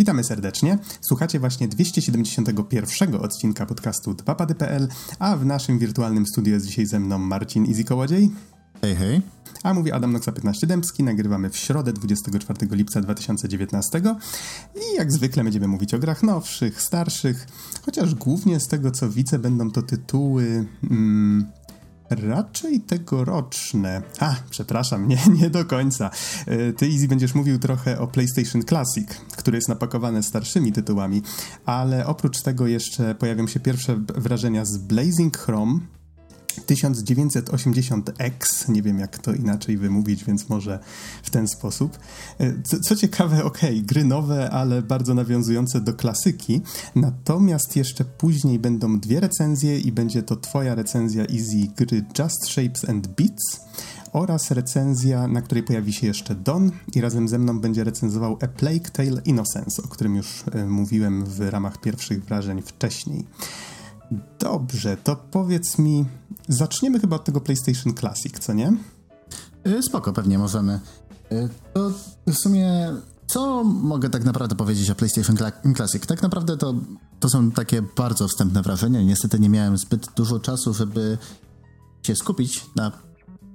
Witamy serdecznie. Słuchacie właśnie 271 odcinka podcastu 2pady.pl, a w naszym wirtualnym studiu jest dzisiaj ze mną Marcin Easy Kołodziej. Hej, hej. A mówi Adam Noxa 15 Dębski. Nagrywamy w środę 24 lipca 2019 i jak zwykle będziemy mówić o grach nowszych, starszych, chociaż głównie z tego co widzę będą to tytuły... Mm, Raczej tegoroczne. A, przepraszam, nie, nie do końca. E, ty, Easy, będziesz mówił trochę o PlayStation Classic, który jest napakowany starszymi tytułami, ale oprócz tego jeszcze pojawią się pierwsze wrażenia z Blazing Chrome, 1980X, nie wiem jak to inaczej wymówić, więc może w ten sposób. E, co, co ciekawe, ok, gry nowe, ale bardzo nawiązujące do klasyki, natomiast jeszcze później będą dwie recenzje i będzie to twoja recenzja Easy gry Just Shapes and Beats oraz recenzja, na której pojawi się jeszcze Don i razem ze mną będzie recenzował A Plague Tale Innocence, o którym już e, mówiłem w ramach pierwszych wrażeń wcześniej. Dobrze, to powiedz mi, zaczniemy chyba od tego PlayStation Classic, co nie? Y, spoko, pewnie możemy. Y, to w sumie, co mogę tak naprawdę powiedzieć o PlayStation Classic? Tak naprawdę to, to są takie bardzo wstępne wrażenia. Niestety nie miałem zbyt dużo czasu, żeby się skupić na,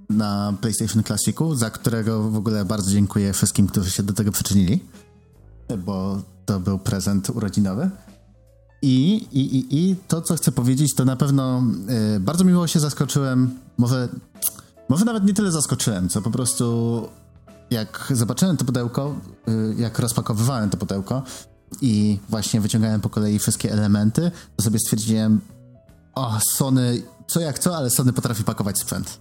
na PlayStation Classicu, za którego w ogóle bardzo dziękuję wszystkim, którzy się do tego przyczynili, bo to był prezent urodzinowy. I, i, i, I to, co chcę powiedzieć, to na pewno y, bardzo miło się zaskoczyłem. Może, może nawet nie tyle zaskoczyłem, co po prostu jak zobaczyłem to pudełko, y, jak rozpakowywałem to pudełko i właśnie wyciągałem po kolei wszystkie elementy, to sobie stwierdziłem, o, Sony, co jak co, ale Sony potrafi pakować sprzęt.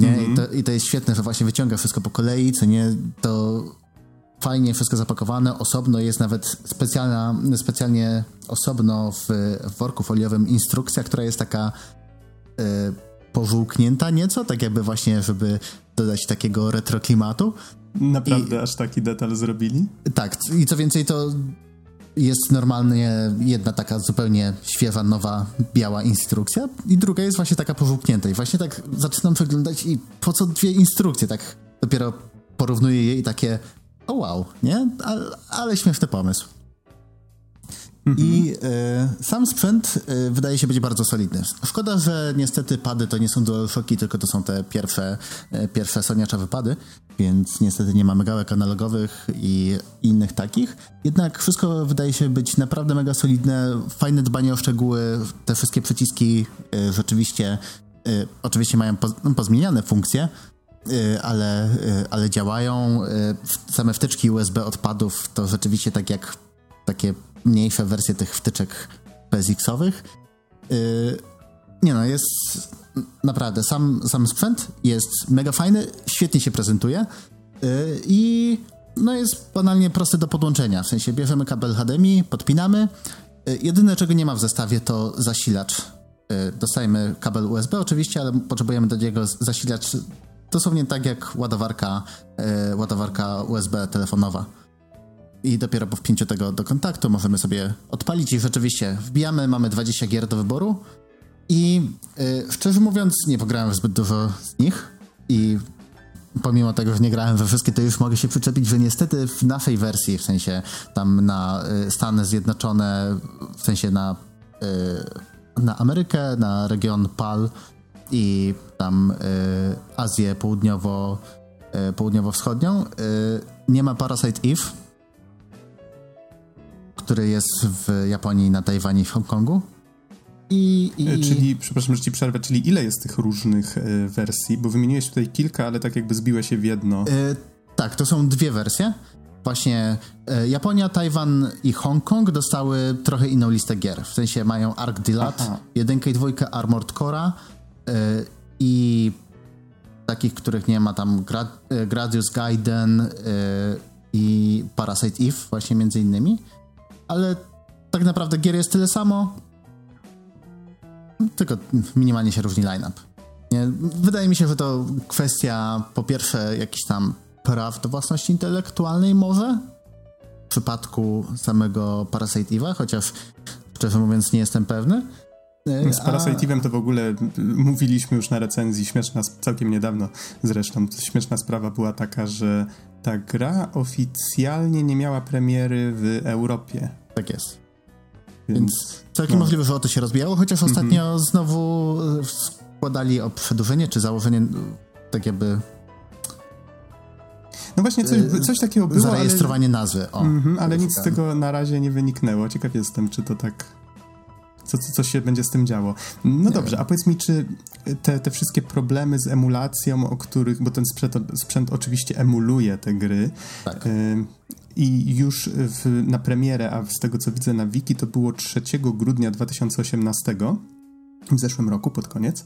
Nie? Mm -hmm. I, to, I to jest świetne, że właśnie wyciąga wszystko po kolei, co nie, to fajnie wszystko zapakowane, osobno jest nawet specjalna, specjalnie osobno w, w worku foliowym instrukcja, która jest taka y, pożółknięta nieco, tak jakby właśnie, żeby dodać takiego retro klimatu. Naprawdę I, aż taki detal zrobili? Tak, i co więcej to jest normalnie jedna taka zupełnie świeża, nowa, biała instrukcja i druga jest właśnie taka pożółknięta i właśnie tak zaczynam przeglądać i po co dwie instrukcje, tak dopiero porównuję je i takie o wow, nie? Ale, ale śmieszny pomysł. I y, sam sprzęt y, wydaje się być bardzo solidny. Szkoda, że niestety pady to nie są DualShocki, tylko to są te pierwsze, y, pierwsze soniacza wypady, więc niestety nie mamy gałek analogowych i innych takich. Jednak wszystko wydaje się być naprawdę mega solidne, fajne dbanie o szczegóły, te wszystkie przyciski rzeczywiście oczywiście mają pozmieniane funkcje, ale, y, ale działają. Y, same wtyczki USB odpadów to rzeczywiście tak jak takie mniejsze wersje tych wtyczek PSX-owych. Nie no, jest naprawdę, sam, sam sprzęt jest mega fajny, świetnie się prezentuje i no jest banalnie prosty do podłączenia. W sensie bierzemy kabel HDMI, podpinamy. Jedyne, czego nie ma w zestawie, to zasilacz. Dostajemy kabel USB oczywiście, ale potrzebujemy do niego zasilacz dosłownie tak jak ładowarka, e, ładowarka USB telefonowa. I dopiero po wpięciu tego do kontaktu możemy sobie odpalić i rzeczywiście wbijamy, mamy 20 gier do wyboru i e, szczerze mówiąc nie pograłem zbyt dużo z nich i pomimo tego, że nie grałem we wszystkie, to już mogę się przyczepić, że niestety w naszej wersji, w sensie tam na e, Stany Zjednoczone, w sensie na, na Amerykę, na region PAL, i tam y, Azję południowo, y, południowo-wschodnią. Y, nie ma Parasite Eve, który jest w Japonii, na Tajwanie i w Hongkongu. I, i... Czyli, przepraszam, że ci przerwę, czyli ile jest tych różnych wersji? Bo wymieniłeś tutaj kilka, ale tak jakby zbiłe się w jedno. tak, to są dwie wersje. Właśnie Japonia, Tajwan i Hongkong dostały trochę inną listę gier. W sensie mają Ark Dilat, jedynkę i dwójkę Armored Cora, E, i takich, których nie ma tam e, Gradius Gaiden e, i Parasite Eve właśnie między innymi, ale tak naprawdę gier jest tyle samo, tylko minimalnie się różni line-up. Wydaje mi się, że to kwestia po pierwsze jakichś tam praw do własności intelektualnej może w przypadku samego Parasite Eve'a, chociaż szczerze mówiąc nie jestem pewny, z Parasitive'em to w ogóle mówiliśmy już na recenzji, śmieszna, całkiem niedawno zresztą, śmieszna sprawa była taka, że ta gra oficjalnie nie miała premiery w Europie. Tak jest. Więc, Więc całkiem no. możliwe, że o to się rozbijało, chociaż mm -hmm. ostatnio znowu e, składali o przedłużenie czy założenie tak jakby no właśnie, coś, e, coś takiego było. Zarejestrowanie ale... nazwy. O, mm -hmm, ale nic z tego na razie nie wyniknęło. Ciekaw jestem, czy to tak. Co, co, co się będzie z tym działo. No dobrze, a powiedz mi, czy te, te wszystkie problemy z emulacją, o których, bo ten sprzęt, sprzęt oczywiście emuluje te gry. Tak. Y i już w, na premierę, a z tego co widzę na wiki, to było 3 grudnia 2018 w zeszłym roku, pod koniec,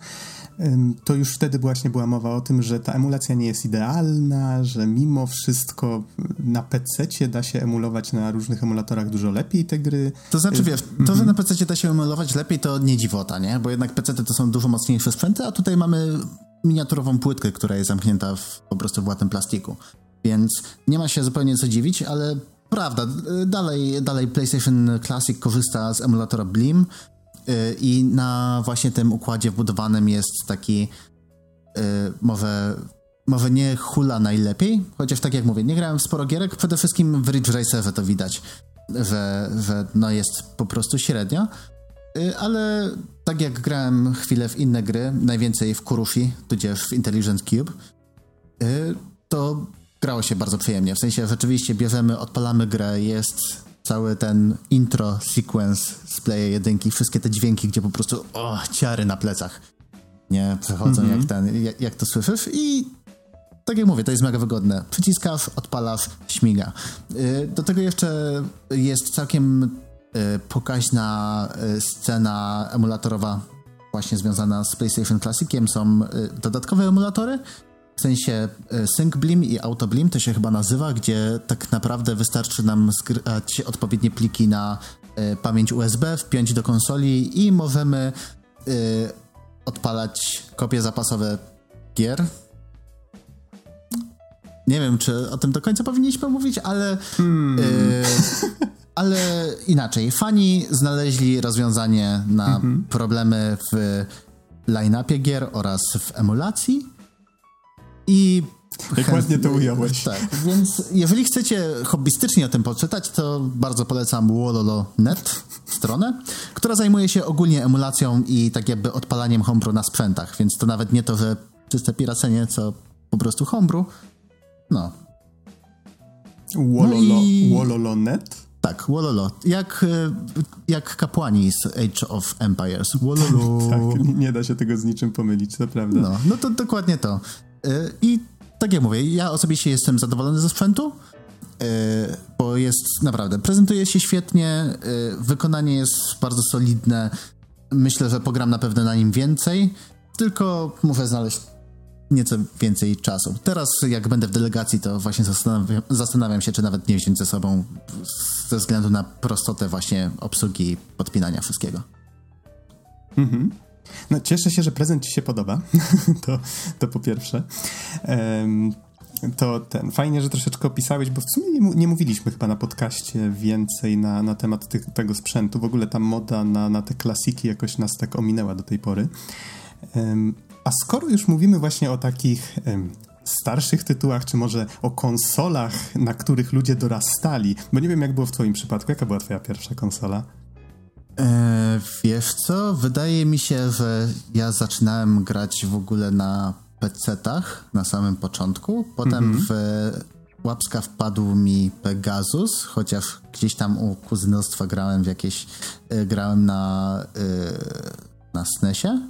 to już wtedy właśnie była mowa o tym, że ta emulacja nie jest idealna, że mimo wszystko na PC da się emulować na różnych emulatorach dużo lepiej te gry. To znaczy, wiesz, to, że mhm. na PC da się emulować lepiej, to nie dziwota, nie? Bo jednak PC to są dużo mocniejsze sprzęty, a tutaj mamy miniaturową płytkę, która jest zamknięta w, po prostu w łatym plastiku. Więc nie ma się zupełnie co dziwić, ale prawda, dalej, dalej PlayStation Classic korzysta z emulatora Blim, Y, I na właśnie tym układzie wbudowanym jest taki y, może, może nie hula najlepiej, chociaż tak jak mówię, nie grałem w sporo gierek, przede wszystkim w Ridge Racerze to widać, że, że no jest po prostu średnio, y, ale tak jak grałem chwilę w inne gry, najwięcej w Kurufi, tudzież w Intelligent Cube, to grało się bardzo przyjemnie. W sensie rzeczywiście bierzemy, odpalamy grę, jest cały ten intro sequence z Playa jedynki, wszystkie te dźwięki, gdzie po prostu o, ciary na plecach nie przechodzą, mm -hmm. jak, ten, jak, jak to słyszysz i tak jak mówię, to jest mega wygodne. Przyciskasz, odpalasz, śmiga. Y, do tego jeszcze jest całkiem y, pokaźna y, scena emulatorowa właśnie związana z PlayStation Classiciem. Są dodatkowe emulatory, w sensie e, SyncBlim i AutoBlim to się chyba nazywa, gdzie tak naprawdę wystarczy nam zgrać odpowiednie pliki na y, pamięć USB, wpiąć do konsoli i możemy y, odpalać kopie zapasowe gier. Nie wiem, czy o tym do końca powinniśmy mówić, ale. Hmm. Ale inaczej. Fani znaleźli rozwiązanie na mhm. problemy w line-upie gier oraz w emulacji. I jak ładnie to ująłeś. Tak, więc jeżeli chcecie hobbystycznie o tym poczytać, to bardzo polecam wololo.net, stronę, która zajmuje się ogólnie emulacją i tak jakby odpalaniem homebrew na sprzętach, więc to nawet nie to, że czyste piracenie, co po prostu homebrew. No. Wololo, no i... Wololo.net? Tak, Wololo. Jak, jak kapłani z Age of Empires. Wololo. tak, nie da się tego z niczym pomylić, to prawda. No, no to dokładnie to. Y, I tak jak mówię, ja osobiście jestem zadowolony ze sprzętu, y, bo jest naprawdę, prezentuje się świetnie, y, wykonanie jest bardzo solidne. Myślę, że pogram na pewno na nim więcej, tylko muszę znaleźć nieco więcej czasu. Teraz, jak będę w delegacji, to właśnie zastanawiam, zastanawiam się, czy nawet nie wziąć ze sobą ze względu na prostotę właśnie obsługi podpinania wszystkiego. Mhm. No, cieszę się, że prezent ci się podoba. to, to po pierwsze. Um, to ten, fajnie, że troszeczkę opisałeś, bo w sumie nie, nie mówiliśmy chyba na podcaście więcej na, na temat tych, tego sprzętu. W ogóle ta moda na, na te klasiki jakoś nas tak ominęła do tej pory. Um, a skoro już mówimy właśnie o takich um, starszych tytułach, czy może o konsolach, na których ludzie dorastali, bo nie wiem jak było w twoim przypadku, jaka była twoja pierwsza konsola? E, wiesz co? Wydaje mi się, że ja zaczynałem grać w ogóle na PC-tach na samym początku. Potem mm -hmm. w łapska wpadł mi Pegasus, chociaż gdzieś tam u kuzynostwa grałem w jakieś. E, grałem na, e, na SNESie.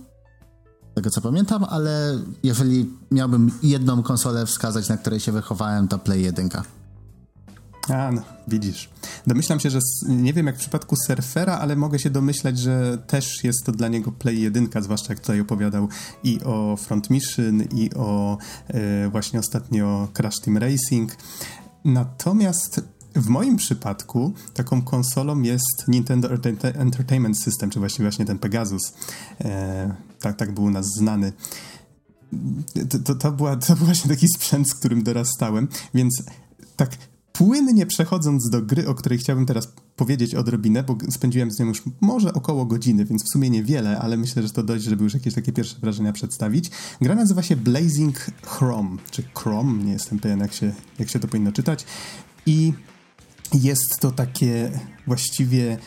Tego co pamiętam, ale jeżeli miałbym jedną konsolę wskazać, na której się wychowałem, to Play 1. A, no, widzisz. Domyślam się, że nie wiem jak w przypadku surfera, ale mogę się domyślać, że też jest to dla niego Play 1, zwłaszcza jak tutaj opowiadał i o Front Mission, i o e, właśnie ostatnio Crash Team Racing. Natomiast w moim przypadku taką konsolą jest Nintendo Entertainment System, czy właściwie właśnie ten Pegasus. E, tak, tak był u nas znany. To, to, to, była, to był właśnie taki sprzęt, z którym dorastałem, więc tak płynnie przechodząc do gry, o której chciałbym teraz powiedzieć odrobinę, bo spędziłem z nią już może około godziny, więc w sumie niewiele, ale myślę, że to dość, żeby już jakieś takie pierwsze wrażenia przedstawić. Gra nazywa się Blazing Chrome, czy Chrome, nie jestem pewien jak się, jak się to powinno czytać. I jest to takie właściwie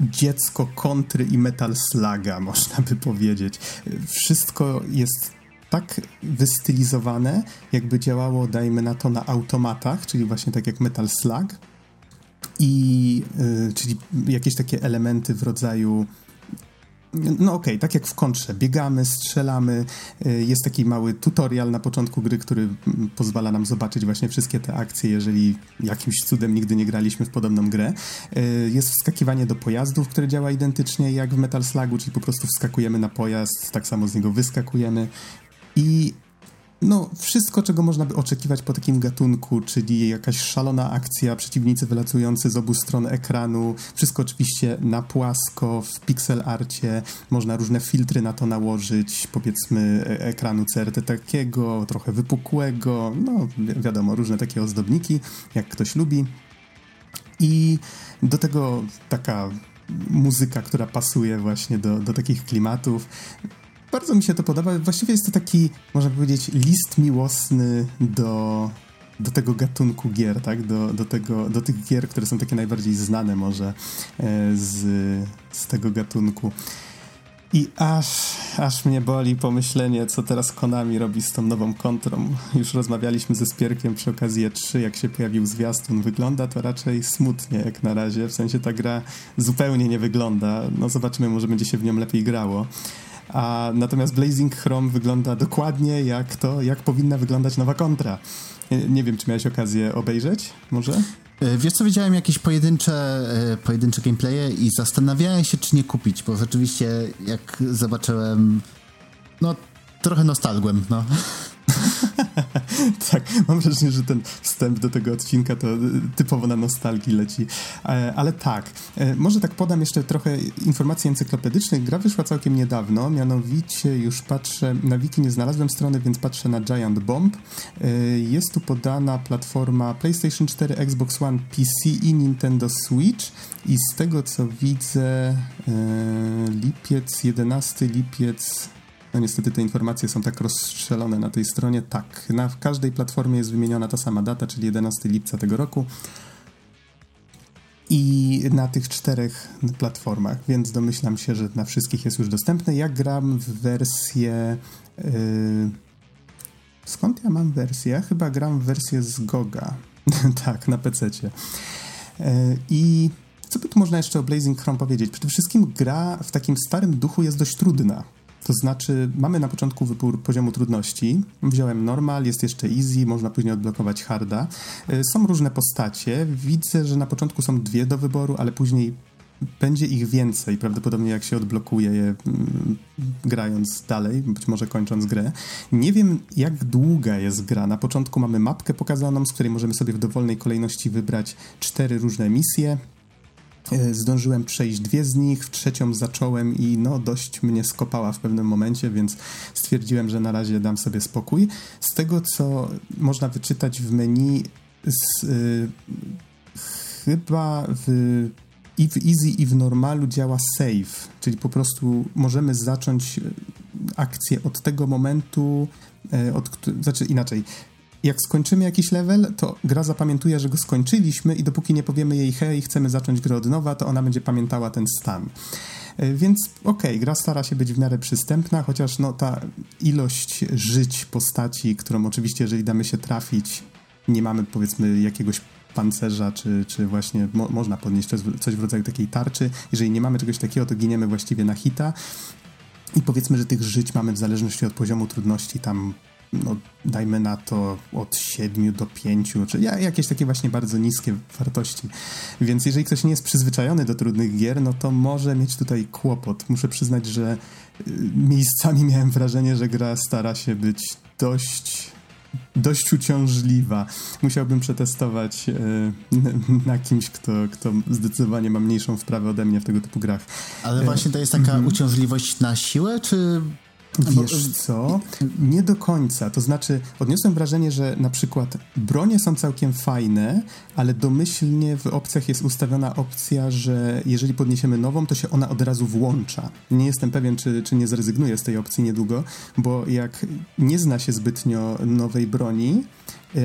dziecko kontry i metal slaga, można by powiedzieć. Wszystko jest tak wystylizowane, jakby działało, dajmy na to, na automatach, czyli właśnie tak jak Metal Slug. I, yy, czyli jakieś takie elementy w rodzaju no okej, okay, tak jak w kontrze, biegamy, strzelamy, y, jest taki mały tutorial na początku gry, który pozwala nam zobaczyć właśnie wszystkie te akcje, jeżeli jakimś cudem nigdy nie graliśmy w podobną grę. Y, jest wskakiwanie do pojazdów, które działa identycznie jak w Metal Slugu, czyli po prostu wskakujemy na pojazd, tak samo z niego wyskakujemy. I no, wszystko, czego można by oczekiwać po takim gatunku, czyli jakaś szalona akcja, przeciwnicy wylatujący z obu stron ekranu, wszystko oczywiście na płasko, w pixel arcie, można różne filtry na to nałożyć, powiedzmy e, ekranu CRT takiego, trochę wypukłego, no wiadomo, różne takie ozdobniki, jak ktoś lubi. I do tego taka muzyka, która pasuje właśnie do, do takich klimatów. Bardzo mi się to podoba. Właściwie jest to taki, można powiedzieć, list miłosny do, do tego gatunku gier, tak? Do, do, tego, do tych gier, które są takie najbardziej znane może e, z, z tego gatunku. I aż, aż mnie boli pomyślenie, co teraz Konami robi z tą nową kontrą. Już rozmawialiśmy ze Spierkiem przy okazji E3, jak się pojawił zwiastun. Wygląda to raczej smutnie jak na razie, w sensie ta gra zupełnie nie wygląda. No zobaczymy, może będzie się w nią lepiej grało. A natomiast Blazing Chrome wygląda dokładnie jak to, jak powinna wyglądać nowa kontra. Nie wiem, czy miałeś okazję obejrzeć, może? E, wiesz co, widziałem jakieś pojedyncze, e, pojedyncze gameplaye i zastanawiałem się, czy nie kupić, bo rzeczywiście jak zobaczyłem, no trochę nostalgłem, no. tak, mam wrażenie, że ten wstęp do tego odcinka to typowo na nostalgii leci. E, ale tak, e, może tak podam jeszcze trochę informacji encyklopedycznych. Gra wyszła całkiem niedawno, mianowicie już patrzę, na wiki nie znalazłem strony, więc patrzę na Giant Bomb. E, jest tu podana platforma PlayStation 4, Xbox One, PC i Nintendo Switch i z tego co widzę lipiec, 11 lipiec no niestety te informacje są tak rozstrzelone na tej stronie. Tak, na każdej platformie jest wymieniona ta sama data, czyli 11 lipca tego roku. I na tych czterech platformach, więc domyślam się, że na wszystkich jest już dostępne. Ja gram w wersję. Yy... Skąd ja mam wersję? Ja chyba gram w wersję z Goga. tak, na PC. Yy, I co by tu można jeszcze o Blazing Chrome powiedzieć? Przede wszystkim gra w takim starym duchu jest dość trudna. To znaczy, mamy na początku wybór poziomu trudności. Wziąłem normal, jest jeszcze easy, można później odblokować harda. Y, są różne postacie. Widzę, że na początku są dwie do wyboru, ale później będzie ich więcej, prawdopodobnie jak się odblokuje je mm, grając dalej, być może kończąc grę. Nie wiem, jak długa jest gra. Na początku mamy mapkę pokazaną, z której możemy sobie w dowolnej kolejności wybrać cztery różne misje. E, zdążyłem przejść dwie z nich, w trzecią zacząłem i no dość mnie skopała w pewnym momencie, więc stwierdziłem, że na razie dam sobie spokój. Z tego, co można wyczytać w menu, z, y, chyba w, i w Easy i w Normalu działa save, czyli po prostu możemy zacząć akcję od tego momentu, od, znaczy inaczej, jak skończymy jakiś level, to gra zapamiętuje, że go skończyliśmy i dopóki nie powiemy jej hej, chcemy zacząć grę od nowa, to ona będzie pamiętała ten stan. E, więc okej, okay, gra stara się być w miarę przystępna, chociaż no, ta ilość żyć postaci, którą oczywiście, jeżeli damy się trafić, nie mamy powiedzmy jakiegoś pancerza, czy, czy właśnie mo można podnieść coś w rodzaju takiej tarczy. Jeżeli nie mamy czegoś takiego, to giniemy właściwie na hita. I powiedzmy, że tych żyć mamy w zależności od poziomu trudności tam no, dajmy na to od 7 do 5, czy jakieś takie właśnie bardzo niskie wartości. Więc jeżeli ktoś nie jest przyzwyczajony do trudnych gier, no to może mieć tutaj kłopot. Muszę przyznać, że y, miejscami miałem wrażenie, że gra stara się być dość dość uciążliwa. Musiałbym przetestować e, na kimś, kto, kto zdecydowanie ma mniejszą wprawę ode mnie w tego typu grach. Ale właśnie to jest taka mm. uciążliwość na siłę, czy Wiesz co? Nie do końca. To znaczy, odniosłem wrażenie, że na przykład bronie są całkiem fajne, ale domyślnie w opcjach jest ustawiona opcja, że jeżeli podniesiemy nową, to się ona od razu włącza. Nie jestem pewien, czy, czy nie zrezygnuję z tej opcji niedługo, bo jak nie zna się zbytnio nowej broni,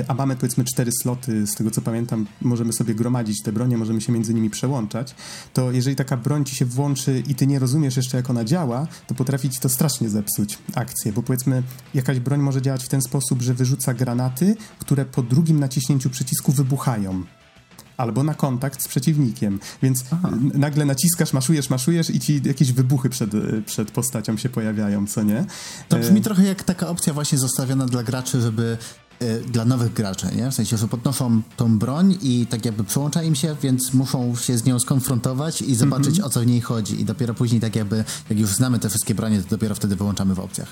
a mamy powiedzmy cztery sloty, z tego co pamiętam, możemy sobie gromadzić te bronie, możemy się między nimi przełączać, to jeżeli taka broń ci się włączy i ty nie rozumiesz jeszcze jak ona działa, to potrafi ci to strasznie zepsuć akcję, bo powiedzmy jakaś broń może działać w ten sposób, że wyrzuca granaty, które po drugim naciśnięciu przycisku wybuchają albo na kontakt z przeciwnikiem. Więc Aha. nagle naciskasz, maszujesz, maszujesz i ci jakieś wybuchy przed, przed postacią się pojawiają, co nie? To brzmi e... trochę jak taka opcja właśnie zostawiona dla graczy, żeby dla nowych graczy, nie? W sensie, że podnoszą tą broń i tak jakby przyłącza im się, więc muszą się z nią skonfrontować i zobaczyć, mm -hmm. o co w niej chodzi. I dopiero później tak jakby, jak już znamy te wszystkie bronie, to dopiero wtedy wyłączamy w opcjach.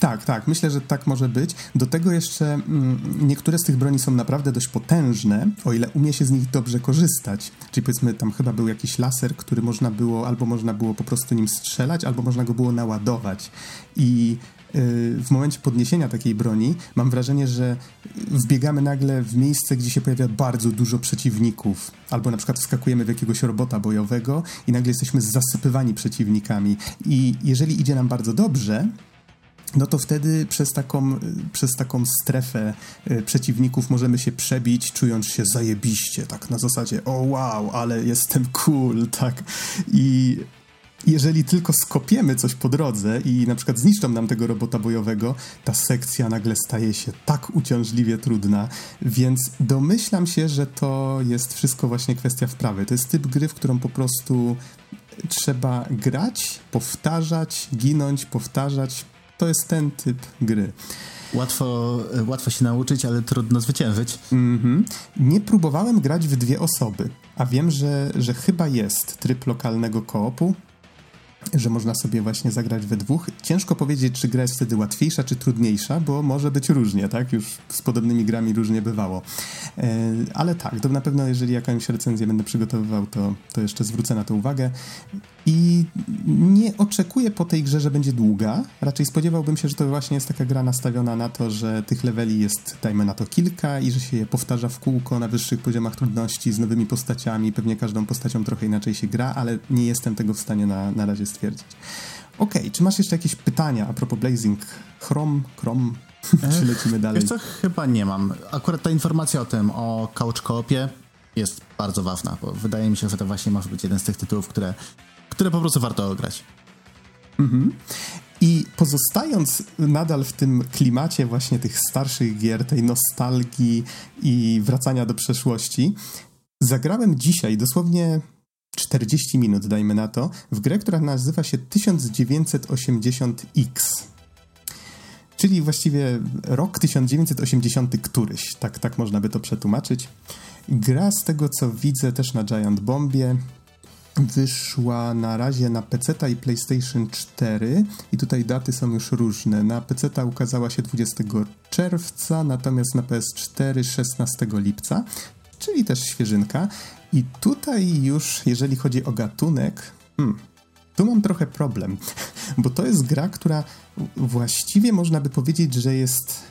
Tak, tak, myślę, że tak może być. Do tego jeszcze mm, niektóre z tych broni są naprawdę dość potężne, o ile umie się z nich dobrze korzystać. Czyli powiedzmy, tam chyba był jakiś laser, który można było, albo można było po prostu nim strzelać, albo można go było naładować. I y, w momencie podniesienia takiej broni mam wrażenie, że wbiegamy nagle w miejsce, gdzie się pojawia bardzo dużo przeciwników. Albo na przykład wskakujemy w jakiegoś robota bojowego i nagle jesteśmy zasypywani przeciwnikami. I jeżeli idzie nam bardzo dobrze, no to wtedy przez taką, przez taką strefę e, przeciwników możemy się przebić, czując się zajebiście, tak na zasadzie o wow, ale jestem cool, tak. I jeżeli tylko skopiemy coś po drodze i na przykład zniszczą nam tego robota bojowego, ta sekcja nagle staje się tak uciążliwie trudna, więc domyślam się, że to jest wszystko właśnie kwestia wprawy. To jest typ gry, w którą po prostu trzeba grać, powtarzać, ginąć, powtarzać, to jest ten typ gry. Łatwo, łatwo się nauczyć, ale trudno zwyciężyć. Mm-hmm. Nie próbowałem grać w dwie osoby, a wiem, że, że chyba jest tryb lokalnego koopu, że można sobie właśnie zagrać we dwóch. Ciężko powiedzieć, czy gra jest wtedy łatwiejsza, czy trudniejsza, bo może być różnie, tak? Już z podobnymi grami różnie bywało. E, ale tak, to na pewno jeżeli jakąś recenzję będę przygotowywał, to, to jeszcze zwrócę na to uwagę. I nie oczekuję po tej grze, że będzie długa. Raczej spodziewałbym się, że to właśnie jest taka gra nastawiona na to, że tych leveli jest, dajmy na to, kilka i że się je powtarza w kółko na wyższych poziomach trudności z nowymi postaciami. Pewnie każdą postacią trochę inaczej się gra, ale nie jestem tego w stanie na, na razie stwierdzić. Okej, okay, czy masz jeszcze jakieś pytania a propos Blazing Chrome? Chrome? czy lecimy dalej? Wiesz co, chyba nie mam. Akurat ta informacja o tym, o couch koopie jest bardzo ważna, bo wydaje mi się, że to właśnie może być jeden z tych tytułów, które które po prostu warto grać. Mhm. I pozostając nadal w tym klimacie właśnie tych starszych gier, tej nostalgii i wracania do przeszłości, zagrałem dzisiaj dosłownie 40 minut, dajmy na to, w grę, która nazywa się 1980X. Czyli właściwie rok 1980 któryś, tak, tak można by to przetłumaczyć. Gra z tego co widzę też na Giant Bombie, wyszła na razie na PC i PlayStation 4 i tutaj daty są już różne. Na PC ukazała się 20 czerwca, natomiast na PS4 16 lipca, czyli też świeżynka. I tutaj już, jeżeli chodzi o gatunek, hmm, tu mam trochę problem, bo to jest gra, która właściwie można by powiedzieć, że jest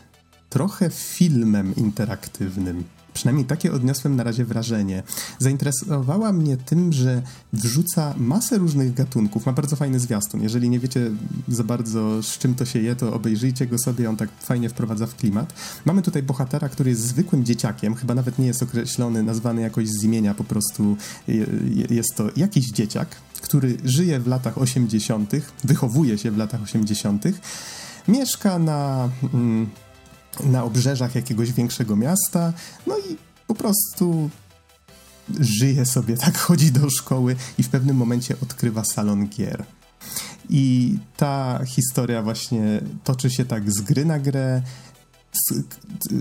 trochę filmem interaktywnym. Przynajmniej takie odniosłem na razie wrażenie. Zainteresowała mnie tym, że wrzuca masę różnych gatunków. Ma bardzo fajny zwiastun. Jeżeli nie wiecie za bardzo z czym to się je, to obejrzyjcie go sobie. On tak fajnie wprowadza w klimat. Mamy tutaj bohatera, który jest zwykłym dzieciakiem. Chyba nawet nie jest określony, nazwany jakoś z imienia. Po prostu jest to jakiś dzieciak, który żyje w latach 80., wychowuje się w latach 80., mieszka na... Mm, na obrzeżach jakiegoś większego miasta, no i po prostu żyje sobie, tak chodzi do szkoły i w pewnym momencie odkrywa salon gier. I ta historia właśnie toczy się tak z gry na grę.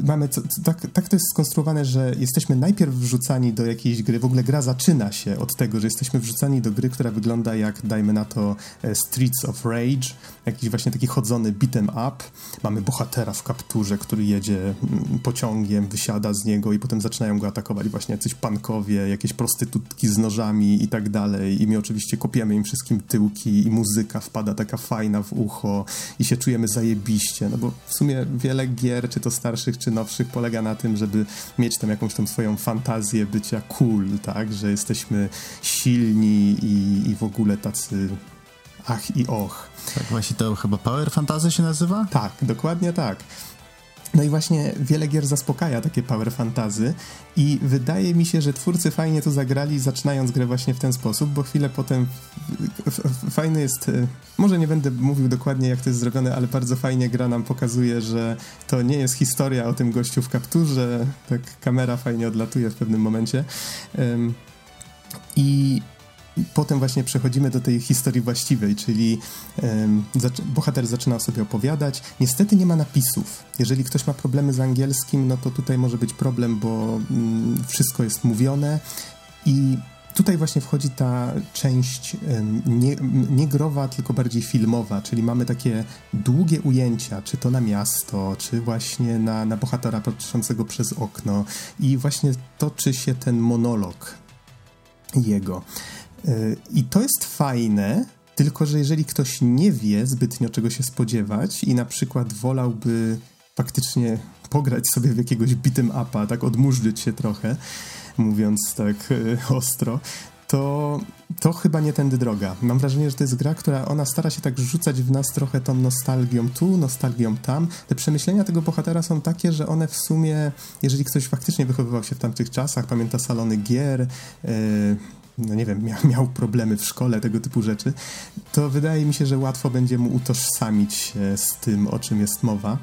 Mamy tak, tak to jest skonstruowane, że jesteśmy najpierw wrzucani do jakiejś gry, w ogóle gra zaczyna się od tego, że jesteśmy wrzucani do gry, która wygląda jak, dajmy na to, e, Streets of Rage, jakiś właśnie taki chodzony beat'em up. Mamy bohatera w kapturze, który jedzie mm, pociągiem, wysiada z niego i potem zaczynają go atakować właśnie jacyś pankowie, jakieś prostytutki z nożami i tak dalej. I my oczywiście kopiemy im wszystkim tyłki i muzyka wpada taka fajna w ucho i się czujemy zajebiście, no bo w sumie wiele gier, czy to starszych, czy nowszych, polega na tym, żeby mieć tam jakąś tą swoją fantazję bycia cool, tak, że jesteśmy silni i, i w ogóle tacy ach i och. Tak, właśnie to chyba Power Fantasy się nazywa? Tak, dokładnie tak. No i właśnie wiele gier zaspokaja takie power fantazy i wydaje mi się, że twórcy fajnie to zagrali, zaczynając grę właśnie w ten sposób, bo chwilę potem fajny jest, e, może nie będę mówił dokładnie jak to jest zrobione, ale bardzo fajnie gra nam pokazuje, że to nie jest historia o tym gościu w kapturze, tak kamera fajnie odlatuje w pewnym momencie. I potem właśnie przechodzimy do tej historii właściwej, czyli bohater zaczyna sobie opowiadać. Niestety nie ma napisów. Jeżeli ktoś ma problemy z angielskim, no to tutaj może być problem, bo um, wszystko jest mówione i tutaj właśnie wchodzi ta część nie, nie growa, tylko bardziej filmowa, czyli mamy takie długie ujęcia, czy to na miasto, czy właśnie na, na bohatera patrzącego przez okno i właśnie toczy się ten monolog jego. Y, I to jest fajne, tylko że jeżeli ktoś nie wie zbytnio czego się spodziewać i na przykład wolałby faktycznie pograć sobie w jakiegoś beat'em upa, tak odmurzyć się trochę, mówiąc tak y, ostro, to, to chyba nie tędy droga. Mam wrażenie, że to jest gra, która ona stara się tak rzucać w nas trochę tą nostalgią tu, nostalgią tam. Te przemyślenia tego bohatera są takie, że one w sumie, jeżeli ktoś faktycznie wychowywał się w tamtych czasach, pamięta salony gier, yy, no nie wiem, miał, miał, problemy w szkole, tego typu rzeczy, to wydaje mi się, że łatwo będzie mu utożsamić się z tym, o czym jest mowa.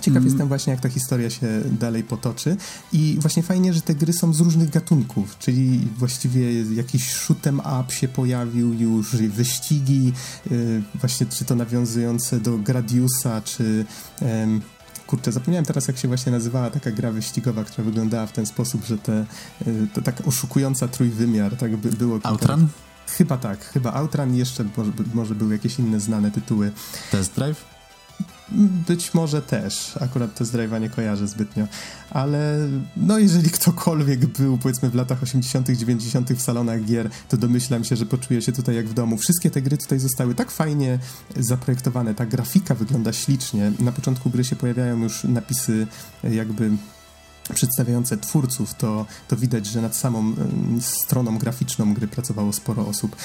Ciekaw mm. jestem właśnie, jak ta historia się dalej potoczy. I właśnie fajnie, że te gry są z różnych gatunków, czyli właściwie jakiś shoot'em up się pojawił już, wyścigi, yy, właśnie czy to nawiązujące do Gradiusa, czy... Yy, kurczę, zapomniałem teraz, jak się właśnie nazywała taka gra wyścigowa, która wyglądała w ten sposób, że te, y, to tak oszukująca trójwymiar, tak by było. Kilka... Outrun? Chyba tak, chyba Outrun jeszcze może, może były jakieś inne znane tytuły. Test Drive? Być może też, akurat te drive'a nie kojarzę zbytnio, ale no jeżeli ktokolwiek był powiedzmy w latach 80., 90. w salonach gier, to domyślam się, że poczuje się tutaj jak w domu. Wszystkie te gry tutaj zostały tak fajnie zaprojektowane, ta grafika wygląda ślicznie. Na początku gry się pojawiają już napisy jakby przedstawiające twórców, to, to widać, że nad samą stroną graficzną gry pracowało sporo osób.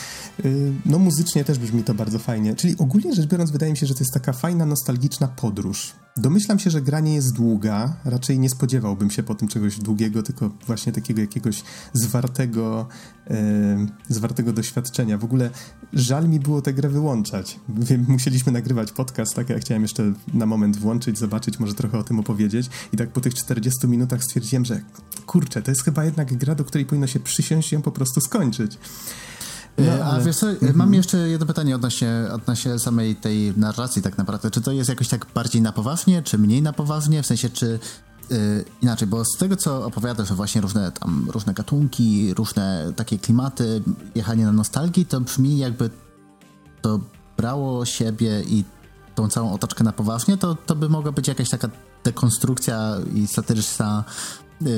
Y, no muzycznie też brzmi to bardzo fajnie, czyli ogólnie rzecz biorąc wydaje mi się, że to jest taka fajna, nostalgiczna podróż. Domyślam się, że gra nie jest długa, raczej nie spodziewałbym się po tym czegoś długiego, tylko właśnie takiego jakiegoś zwartego, e, zwartego doświadczenia. W ogóle żal mi było tę grę wyłączać. Wiem, musieliśmy nagrywać podcast, tak ja chciałem jeszcze na moment włączyć, zobaczyć, może trochę o tym opowiedzieć i tak po tych 40 minutach stwierdziłem, że kurczę, to jest chyba jednak gra, do której powinno się przysiąść i ją po prostu skończyć. No, ale... A wiesz co, mhm. mam jeszcze jedno pytanie odnośnie, odnośnie samej tej narracji tak naprawdę. Czy to jest jakoś tak bardziej na poważnie, czy mniej na poważnie? W sensie, czy Yy, inaczej, bo z tego, co opowiadasz, właśnie różne tam, różne gatunki, różne takie klimaty, jechanie na nostalgii, to brzmi jakby to brało siebie i tą całą otoczkę na poważnie, to, to by mogła być jakaś taka dekonstrukcja i satyryczna yy,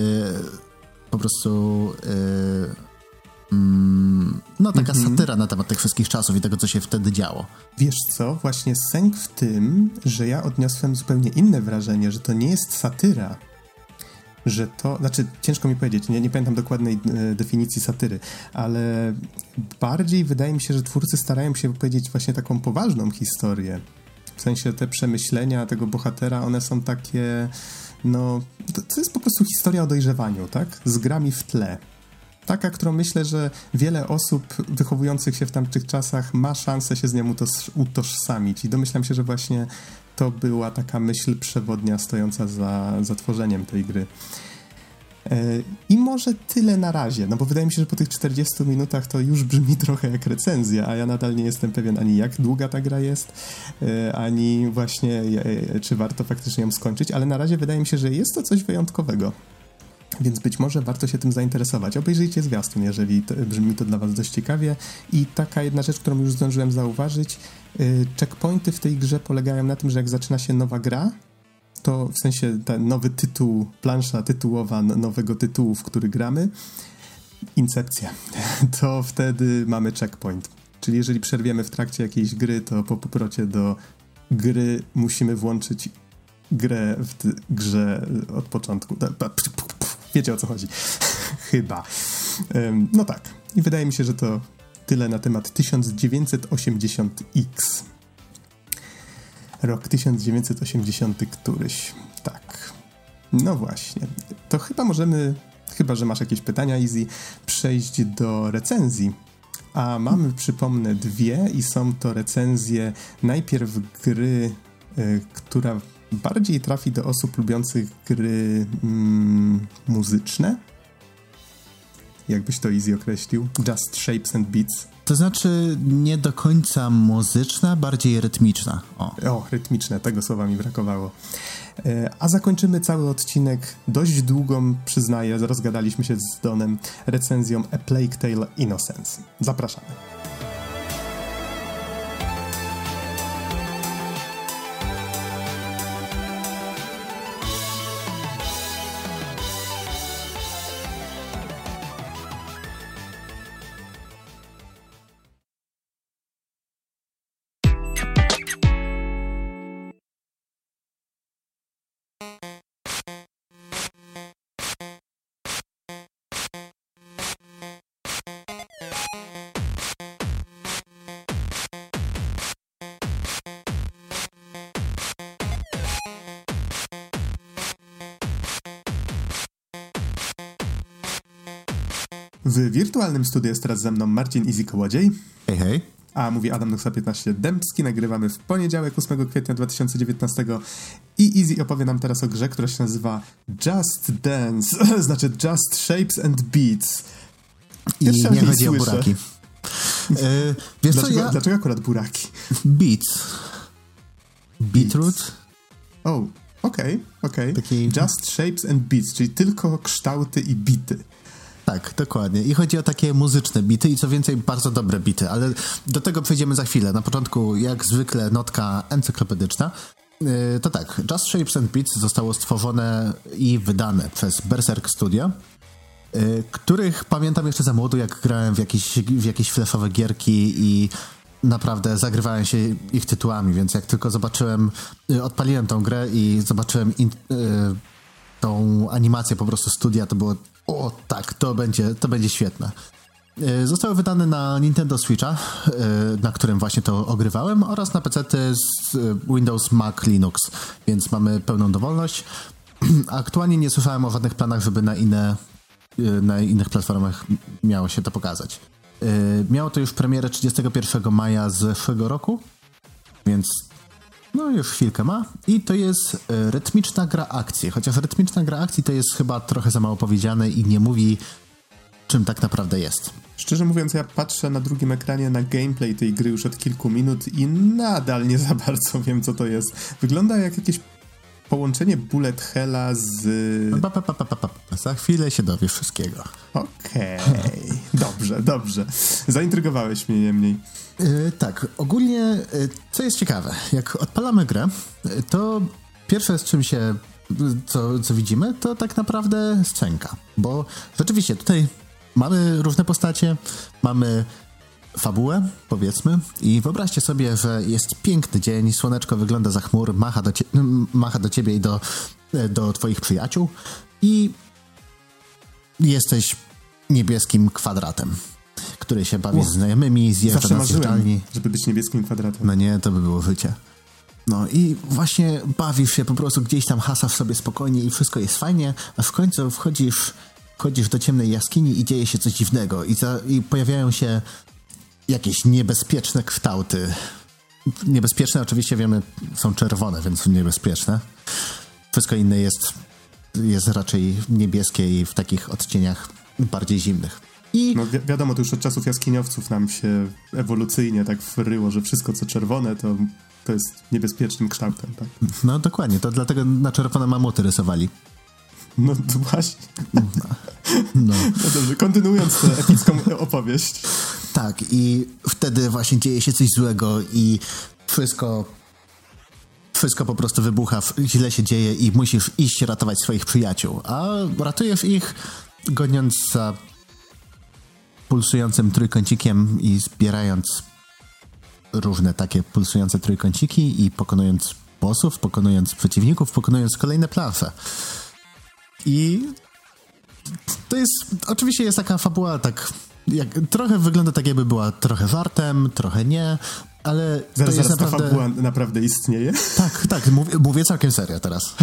po prostu yy, no taka mm -hmm. satyra na temat tych wszystkich czasów i tego, co się wtedy działo. Wiesz co, właśnie sęk w tym, że ja odniosłem zupełnie inne wrażenie, że to nie jest satyra, że to, znaczy ciężko mi powiedzieć, nie, nie pamiętam dokładnej e, definicji satyry, ale bardziej wydaje mi się, że twórcy starają się powiedzieć właśnie taką poważną historię. W sensie te przemyślenia tego bohatera, one są takie, no, to, to jest po prostu historia o dojrzewaniu, tak? Z grami w tle taka, którą myślę, że wiele osób wychowujących się w tamtych czasach ma szansę się z nią utożsamić i domyślam się, że właśnie to była taka myśl przewodnia stojąca za, za tworzeniem tej gry. E, I może tyle na razie, no bo wydaje mi się, że po tych 40 minutach to już brzmi trochę jak recenzja, a ja nadal nie jestem pewien ani jak długa ta gra jest, e, ani właśnie e, czy warto faktycznie ją skończyć, ale na razie wydaje mi się, że jest to coś wyjątkowego. Więc być może warto się tym zainteresować. Obejrzyjcie zwiastun, jeżeli to, brzmi to dla Was dość ciekawie. I taka jedna rzecz, którą już zdążyłem zauważyć, checkpointy w tej grze polegają na tym, że jak zaczyna się nowa gra, to w sensie ten nowy tytuł, plansza tytułowa nowego tytułu, w który gramy, Incepcja, to wtedy mamy checkpoint. Czyli jeżeli przerwiemy w trakcie jakiejś gry, to po powrocie do gry musimy włączyć grę w grze od początku. Wiecie o co chodzi. Chyba. No tak. I wydaje mi się, że to tyle na temat 1980X. Rok 1980 któryś. Tak. No właśnie. To chyba możemy, chyba że masz jakieś pytania, Easy, przejść do recenzji. A mamy, przypomnę, dwie i są to recenzje najpierw gry, y, która bardziej trafi do osób lubiących gry mm, muzyczne. Jakbyś to easy określił? Just Shapes and Beats. To znaczy nie do końca muzyczna, bardziej rytmiczna. O, o rytmiczne, tego słowa mi brakowało. E, a zakończymy cały odcinek dość długą, przyznaję, rozgadaliśmy się z Donem, recenzją A Plague Tale Innocence. Zapraszamy. W wirtualnym studiu jest teraz ze mną Marcin Easy Kołodziej. Hej, hej. A mówi Adam Nuxa 15 Dębski. Nagrywamy w poniedziałek 8 kwietnia 2019 i Easy opowie nam teraz o grze, która się nazywa Just Dance, znaczy Just Shapes and Beats. I nie chodzi słyszę. o buraki. e, wiesz dlaczego, co, ja... dlaczego akurat buraki? Beats. Beetroot? O, okej, okej. Just Shapes and Beats, czyli tylko kształty i bity. Tak, dokładnie. I chodzi o takie muzyczne bity i co więcej, bardzo dobre bity, ale do tego przejdziemy za chwilę. Na początku, jak zwykle, notka encyklopedyczna. Yy, to tak, Just Shapes and Beats zostało stworzone i wydane przez Berserk Studio, yy, których pamiętam jeszcze za młodu, jak grałem w jakieś, w jakieś flashowe gierki i naprawdę zagrywałem się ich tytułami, więc jak tylko zobaczyłem, yy, odpaliłem tą grę i zobaczyłem in, tą animację po prostu studia, to było o tak, to będzie, to będzie świetne. E, zostały wydane na Nintendo Switcha, e, na którym właśnie to ogrywałem, oraz na PC z e, Windows, Mac, Linux, więc mamy pełną dowolność. Aktualnie nie słyszałem o żadnych planach, żeby na, inne, na innych platformach miało się to pokazać. Miało to już premierę 31 maja zeszłego roku, więc no już chwilkę ma. I to jest e, rytmiczna gra akcji. Chociaż rytmiczna gra akcji to jest chyba trochę za mało powiedziane i nie mówi czym tak naprawdę jest. Szczerze mówiąc, ja patrzę na drugim ekranie na gameplay tej gry już od kilku minut i nadal nie za bardzo wiem, co to jest. Wygląda jak jakieś połączenie bullet hella z... Pa, pa, pa, Za chwilę się dowiesz wszystkiego. Okej, okay. dobrze, dobrze. Zaintrygowałeś mnie niemniej. Yy, tak, ogólnie, yy, co jest ciekawe, jak odpalamy grę, yy, to pierwsze z czym się, co, co widzimy, to tak naprawdę scenka, bo rzeczywiście tutaj mamy różne postacie, mamy fabułę, powiedzmy, i wyobraźcie sobie, że jest piękny dzień, słoneczko wygląda za chmur, macha do, cie- macha do ciebie i do, do twoich przyjaciół i jesteś niebieskim kwadratem, który się bawi z znajomymi, zjeżdża na zjeżdżalni. żeby być niebieskim kwadratem. No nie, to by było życie. No i właśnie bawisz się po prostu gdzieś tam, hasasz sobie spokojnie i wszystko jest fajnie, a w końcu wchodzisz, wchodzisz do ciemnej jaskini i dzieje się coś dziwnego i, za, i pojawiają się jakieś niebezpieczne kształty. Niebezpieczne oczywiście wiemy są czerwone, więc są niebezpieczne. Wszystko inne jest jest raczej niebieskie i w takich odcieniach bardziej zimnych. I... No wi wiadomo, to już od czasów jaskiniowców nam się ewolucyjnie tak wryło, że wszystko co czerwone to, to jest niebezpiecznym kształtem, tak? No dokładnie, to dlatego na czerwone mamuty rysowali. No to właśnie. No. no. no dobrze, kontynuując tę epicką opowieść. Tak, i wtedy właśnie dzieje się coś złego i wszystko wszystko po prostu wybucha, źle się dzieje i musisz iść ratować swoich przyjaciół. A ratujesz ich goniąc za pulsującym trójkącikiem i zbierając różne takie pulsujące trójkąciki i pokonując bossów, pokonując przeciwników, pokonując kolejne plansze. I to jest, oczywiście jest taka fabuła, tak, jak, trochę wygląda tak jakby była trochę żartem, trochę nie, ale zaraz, to jest zaraz naprawdę... ta fabuła naprawdę istnieje? Tak, tak, mówię, mówię całkiem serio teraz.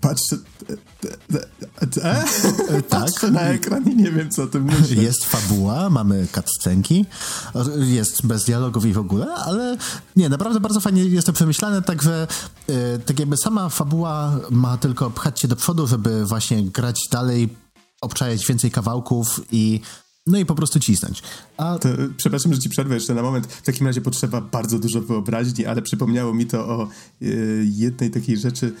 Patrzę. E? e, e? Patrzę na ekran i nie wiem, co o tym myśleć. Jest fabuła, mamy cutscenki, jest bez dialogów i w ogóle, ale nie, naprawdę bardzo fajnie jest to przemyślane, także tak jakby sama fabuła ma tylko pchać się do przodu, żeby właśnie grać dalej, obczajać więcej kawałków i no i po prostu cisnąć. A... To, przepraszam, że ci przerwę jeszcze na moment. W takim razie potrzeba bardzo dużo wyobraźni, ale przypomniało mi to o y, jednej takiej rzeczy.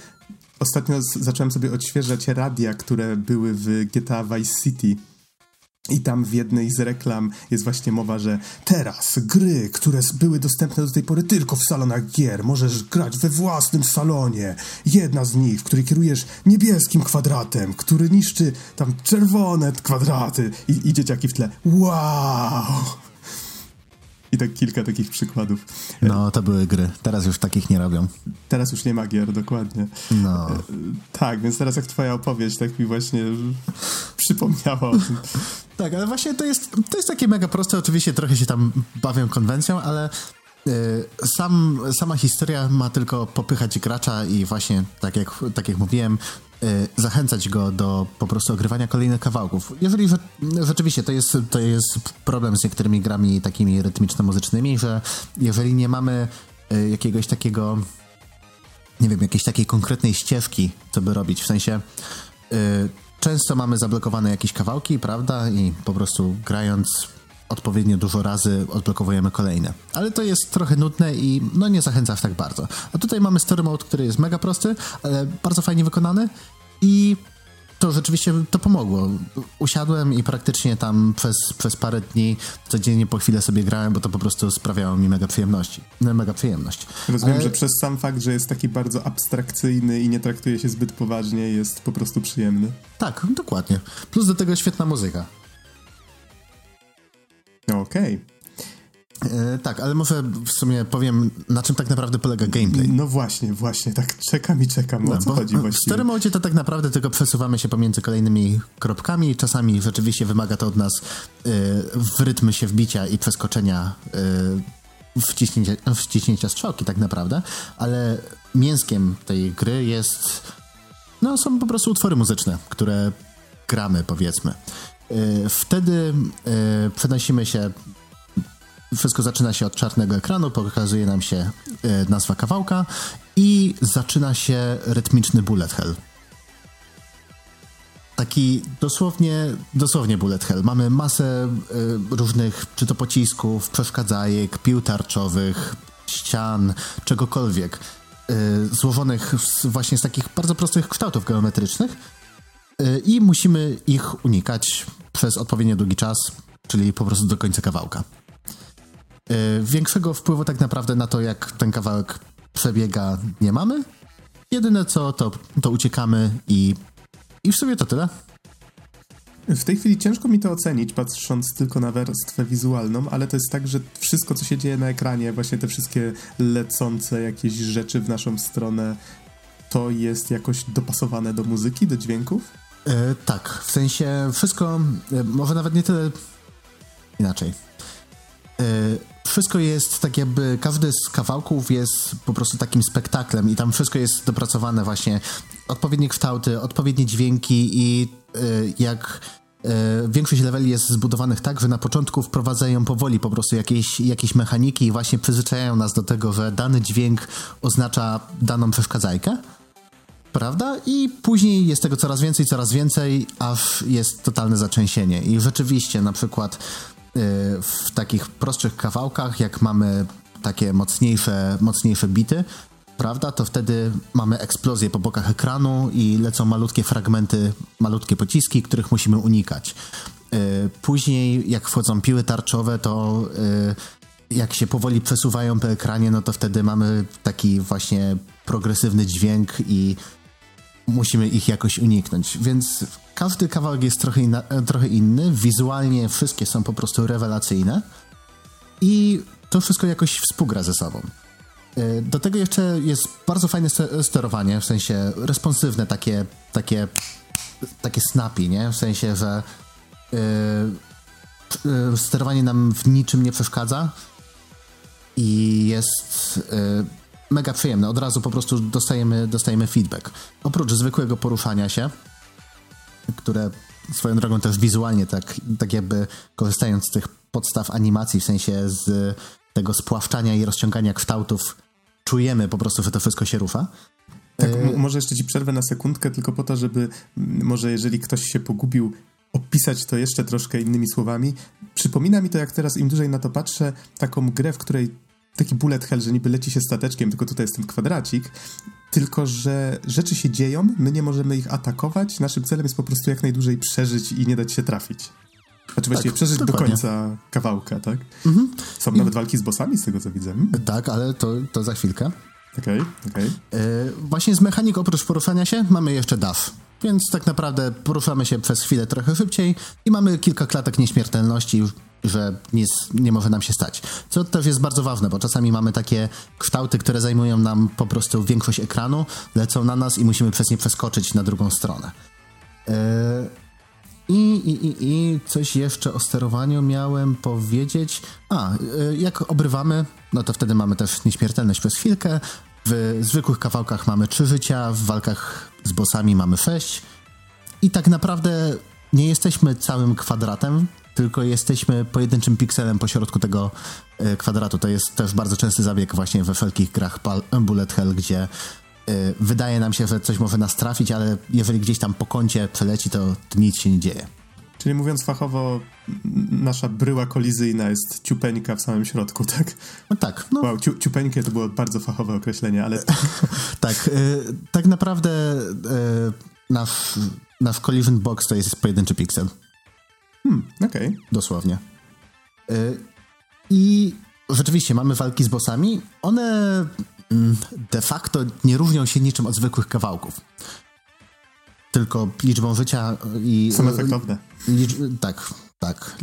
Ostatnio zacząłem sobie odświeżać radia, które były w GTA Vice City. I tam w jednej z reklam jest właśnie mowa, że teraz gry, które były dostępne do tej pory tylko w salonach gier, możesz grać we własnym salonie. Jedna z nich, w której kierujesz niebieskim kwadratem, który niszczy tam czerwone kwadraty i, i dzieciaki w tle. Wow! I tak kilka takich przykładów. No, to były gry. Teraz już takich nie robią. Teraz już nie ma gier, dokładnie. No. E, tak, więc teraz jak twoja opowieść tak mi właśnie przypomniała o tym. Tak, ale właśnie to jest, to jest takie mega proste. Oczywiście trochę się tam bawią konwencją, ale sam, sama historia ma tylko popychać gracza i właśnie, tak jak, tak jak mówiłem, Y, zachęcać go do po prostu ogrywania kolejnych kawałków. Jeżeli rzeczywiście to jest, to jest problem z niektórymi grami takimi rytmiczno-muzycznymi, że jeżeli nie mamy y, jakiegoś takiego nie wiem, jakiejś takiej konkretnej ścieżki, co by robić, w sensie y, często mamy zablokowane jakieś kawałki, prawda, i po prostu grając odpowiednio dużo razy odblokowujemy kolejne. Ale to jest trochę nudne i no nie zachęca aż tak bardzo. A tutaj mamy story mode, który jest mega prosty, ale bardzo fajnie wykonany i to rzeczywiście to pomogło. Usiadłem i praktycznie tam przez, przez parę dni codziennie po chwilę sobie grałem, bo to po prostu sprawiało mi mega przyjemności. No, mega przyjemność. Rozumiem, Ale... że przez sam fakt, że jest taki bardzo abstrakcyjny i nie traktuje się zbyt poważnie, jest po prostu przyjemny. Tak, dokładnie. Plus do tego świetna muzyka. Okej. Okay. E, tak, ale może w sumie powiem, na czym tak naprawdę polega gameplay. No właśnie, właśnie, tak czekam i czekam, no, o co chodzi właściwie. W Story Mode to tak naprawdę tylko przesuwamy się pomiędzy kolejnymi kropkami, czasami rzeczywiście wymaga to od nas y, w rytmy się wbicia i przeskoczenia y, wciśnięcia, wciśnięcia strzałki tak naprawdę, ale mięskiem tej gry jest, no są po prostu utwory muzyczne, które gramy powiedzmy. Y, wtedy y, przenosimy się wszystko zaczyna się od czarnego ekranu, pokazuje nam się y, nazwa kawałka i zaczyna się rytmiczny bullet hell. Taki dosłownie, dosłownie bullet hell. Mamy masę różnych, czy to pocisków, przeszkadzajek, pił tarczowych, ścian, czegokolwiek, złożonych z, właśnie z takich bardzo prostych kształtów geometrycznych i musimy ich unikać przez odpowiednio długi czas, czyli po prostu do końca kawałka. E, większego wpływu tak naprawdę na to, jak ten kawałek przebiega, nie mamy. Jedyne co, to, to uciekamy i, i w sumie to tyle. W tej chwili ciężko mi to ocenić, patrząc tylko na warstwę wizualną, ale to jest tak, że wszystko, co się dzieje na ekranie, właśnie te wszystkie lecące jakieś rzeczy w naszą stronę, to jest jakoś dopasowane do muzyki, do dźwięków? E, tak, w sensie wszystko, e, może nawet nie tyle inaczej. E, wszystko jest tak jakby, każdy z kawałków jest po prostu takim spektaklem i tam wszystko jest dopracowane właśnie, odpowiednie kształty, odpowiednie dźwięki i jak większość leveli jest zbudowanych tak, że na początku wprowadzają powoli po prostu jakieś, jakieś mechaniki i właśnie przyzwyczajają nas do tego, że dany dźwięk oznacza daną przeszkadzajkę Prawda? I później jest tego coraz więcej, coraz więcej, aż jest totalne zaczęsienie. I rzeczywiście, na przykład y, w takich prostszych kawałkach, jak mamy takie mocniejsze, mocniejsze bity, prawda, to wtedy mamy eksplozję po bokach ekranu i lecą malutkie fragmenty, malutkie pociski, których musimy unikać. Y, później, jak wchodzą piły tarczowe, to y, jak się powoli przesuwają po ekranie, no to wtedy mamy taki właśnie progresywny dźwięk i musimy ich jakoś uniknąć. Więc każdy kawałek jest trochę, inna, trochę inny. Wizualnie wszystkie są po prostu rewelacyjne i to wszystko jakoś współgra ze sobą. E, do tego jeszcze jest bardzo fajne sterowanie, w sensie responsywne, takie, takie, takie snappy, nie? W sensie, że yy, sterowanie nam w niczym nie przeszkadza i jest yy, mega przyjemne. Od razu po prostu dostajemy, dostajemy feedback. Oprócz zwykłego poruszania się, które swoją drogą też wizualnie, tak, tak jakby korzystając z tych podstaw animacji, w sensie z tego spławczania i rozciągania kształtów, czujemy po prostu, że to wszystko się rusza. Tak, może jeszcze ci przerwę na sekundkę, tylko po to, żeby może jeżeli ktoś się pogubił, opisać to jeszcze troszkę innymi słowami. Przypomina mi to, jak teraz im dłużej na to patrzę, taką grę, w której taki bullet hell, że niby leci się stateczkiem, tylko tutaj jest ten kwadracik, tylko że rzeczy się dzieją, my nie możemy ich atakować, naszym celem jest po prostu jak najdłużej przeżyć i nie dać się trafić. Znaczy właściwie tak, przeżyć dokładnie. do końca kawałka, tak? Mhm. Są I... nawet walki z bossami, z tego co widzę. Tak, ale to, to za chwilkę. Okej, okay, okej. Okay. Yy, właśnie z mechanik oprócz poruszania się mamy jeszcze DAF. Więc tak naprawdę poruszamy się przez chwilę trochę szybciej i mamy kilka klatek nieśmiertelności, że nic nie może nam się stać. Co też jest bardzo ważne, bo czasami mamy takie kształty, które zajmują nam po prostu większość ekranu, lecą na nas i musimy przez nie przeskoczyć na drugą stronę. Yy, I, i, i, coś jeszcze o sterowaniu miałem powiedzieć. A, yy, jak obrywamy, no to wtedy mamy też nieśmiertelność przez chwilkę. W zwykłych kawałkach mamy trzy życia, w walkach z bossami mamy sześć. I tak naprawdę nie jesteśmy całym kwadratem, tylko jesteśmy pojedynczym pikselem pośrodku tego e, kwadratu. To jest też bardzo częsty zabieg właśnie we wszelkich grach Bullet Hell, gdzie e, wydaje nam się, że coś może nas trafić, ale jeżeli gdzieś tam po kącie przeleci, to nic się nie dzieje. Czyli mówiąc fachowo, nasza bryła kolizyjna jest ciupeńka w samym środku, tak? No tak. No. Wow, ciu, ciupeńkie to było bardzo fachowe określenie, ale... tak, y, tak naprawdę y, nasz, nasz collision box to jest pojedynczy piksel. Hmm, okej. Okay. Dosłownie. Y, I rzeczywiście mamy walki z bossami. One mm, de facto nie różnią się niczym od zwykłych kawałków tylko liczbą życia i... Są efektowne. Licz, tak, tak.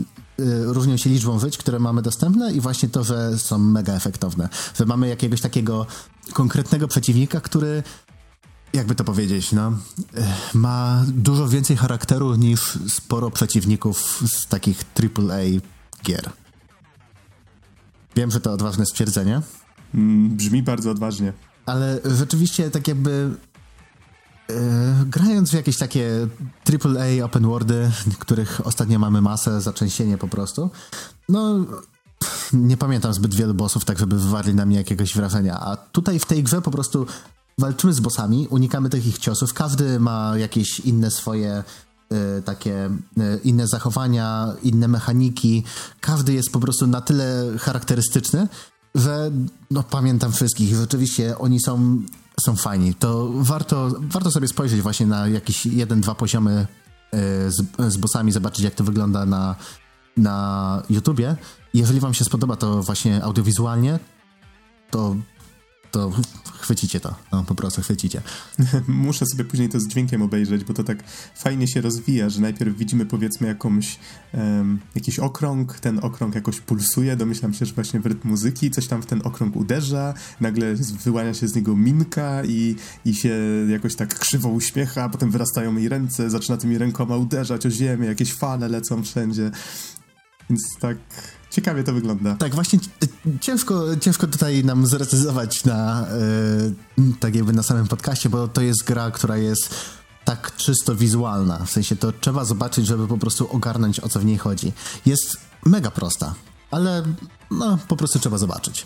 Różnią się liczbą żyć, które mamy dostępne i właśnie to, że są mega efektowne. Że mamy jakiegoś takiego konkretnego przeciwnika, który jakby to powiedzieć, no, ma dużo więcej charakteru niż sporo przeciwników z takich AAA gier. Wiem, że to odważne stwierdzenie. Mm, brzmi bardzo odważnie. Ale rzeczywiście tak jakby grając w jakieś takie AAA open worldy, których ostatnio mamy masę, zaczęsienie po prostu, no nie pamiętam zbyt wielu bossów, tak żeby wywarli na mnie jakiegoś wrażenia. A tutaj w tej grze po prostu walczymy z bossami, unikamy tych ich ciosów, każdy ma jakieś inne swoje y, takie y, inne zachowania, inne mechaniki. Każdy jest po prostu na tyle charakterystyczny, że no pamiętam wszystkich. Rzeczywiście oni są są fajni. To warto, warto sobie spojrzeć właśnie na jakieś jeden, dwa poziomy e, z, z bossami, zobaczyć jak to wygląda na, na YouTubie. Jeżeli wam się spodoba to właśnie audiowizualnie, to to chwycicie to, no po prostu chwycicie. Muszę sobie później to z dźwiękiem obejrzeć, bo to tak fajnie się rozwija, że najpierw widzimy powiedzmy jakąś, um, jakiś okrąg, ten okrąg jakoś pulsuje, domyślam się, że właśnie w rytm muzyki, coś tam w ten okrąg uderza, nagle wyłania się z niego minka i, i się jakoś tak krzywo uśmiecha, a potem wyrastają jej ręce, zaczyna tymi rękoma uderzać o ziemię, jakieś fale lecą wszędzie. Więc tak Ciekawie to wygląda. Tak, właśnie ciężko, ciężko tutaj nam zrecyzować na yy, tak jakby na samym podcaście, bo to jest gra, która jest tak czysto wizualna. W sensie to trzeba zobaczyć, żeby po prostu ogarnąć o co w niej chodzi. Jest mega prosta, ale no, po prostu trzeba zobaczyć.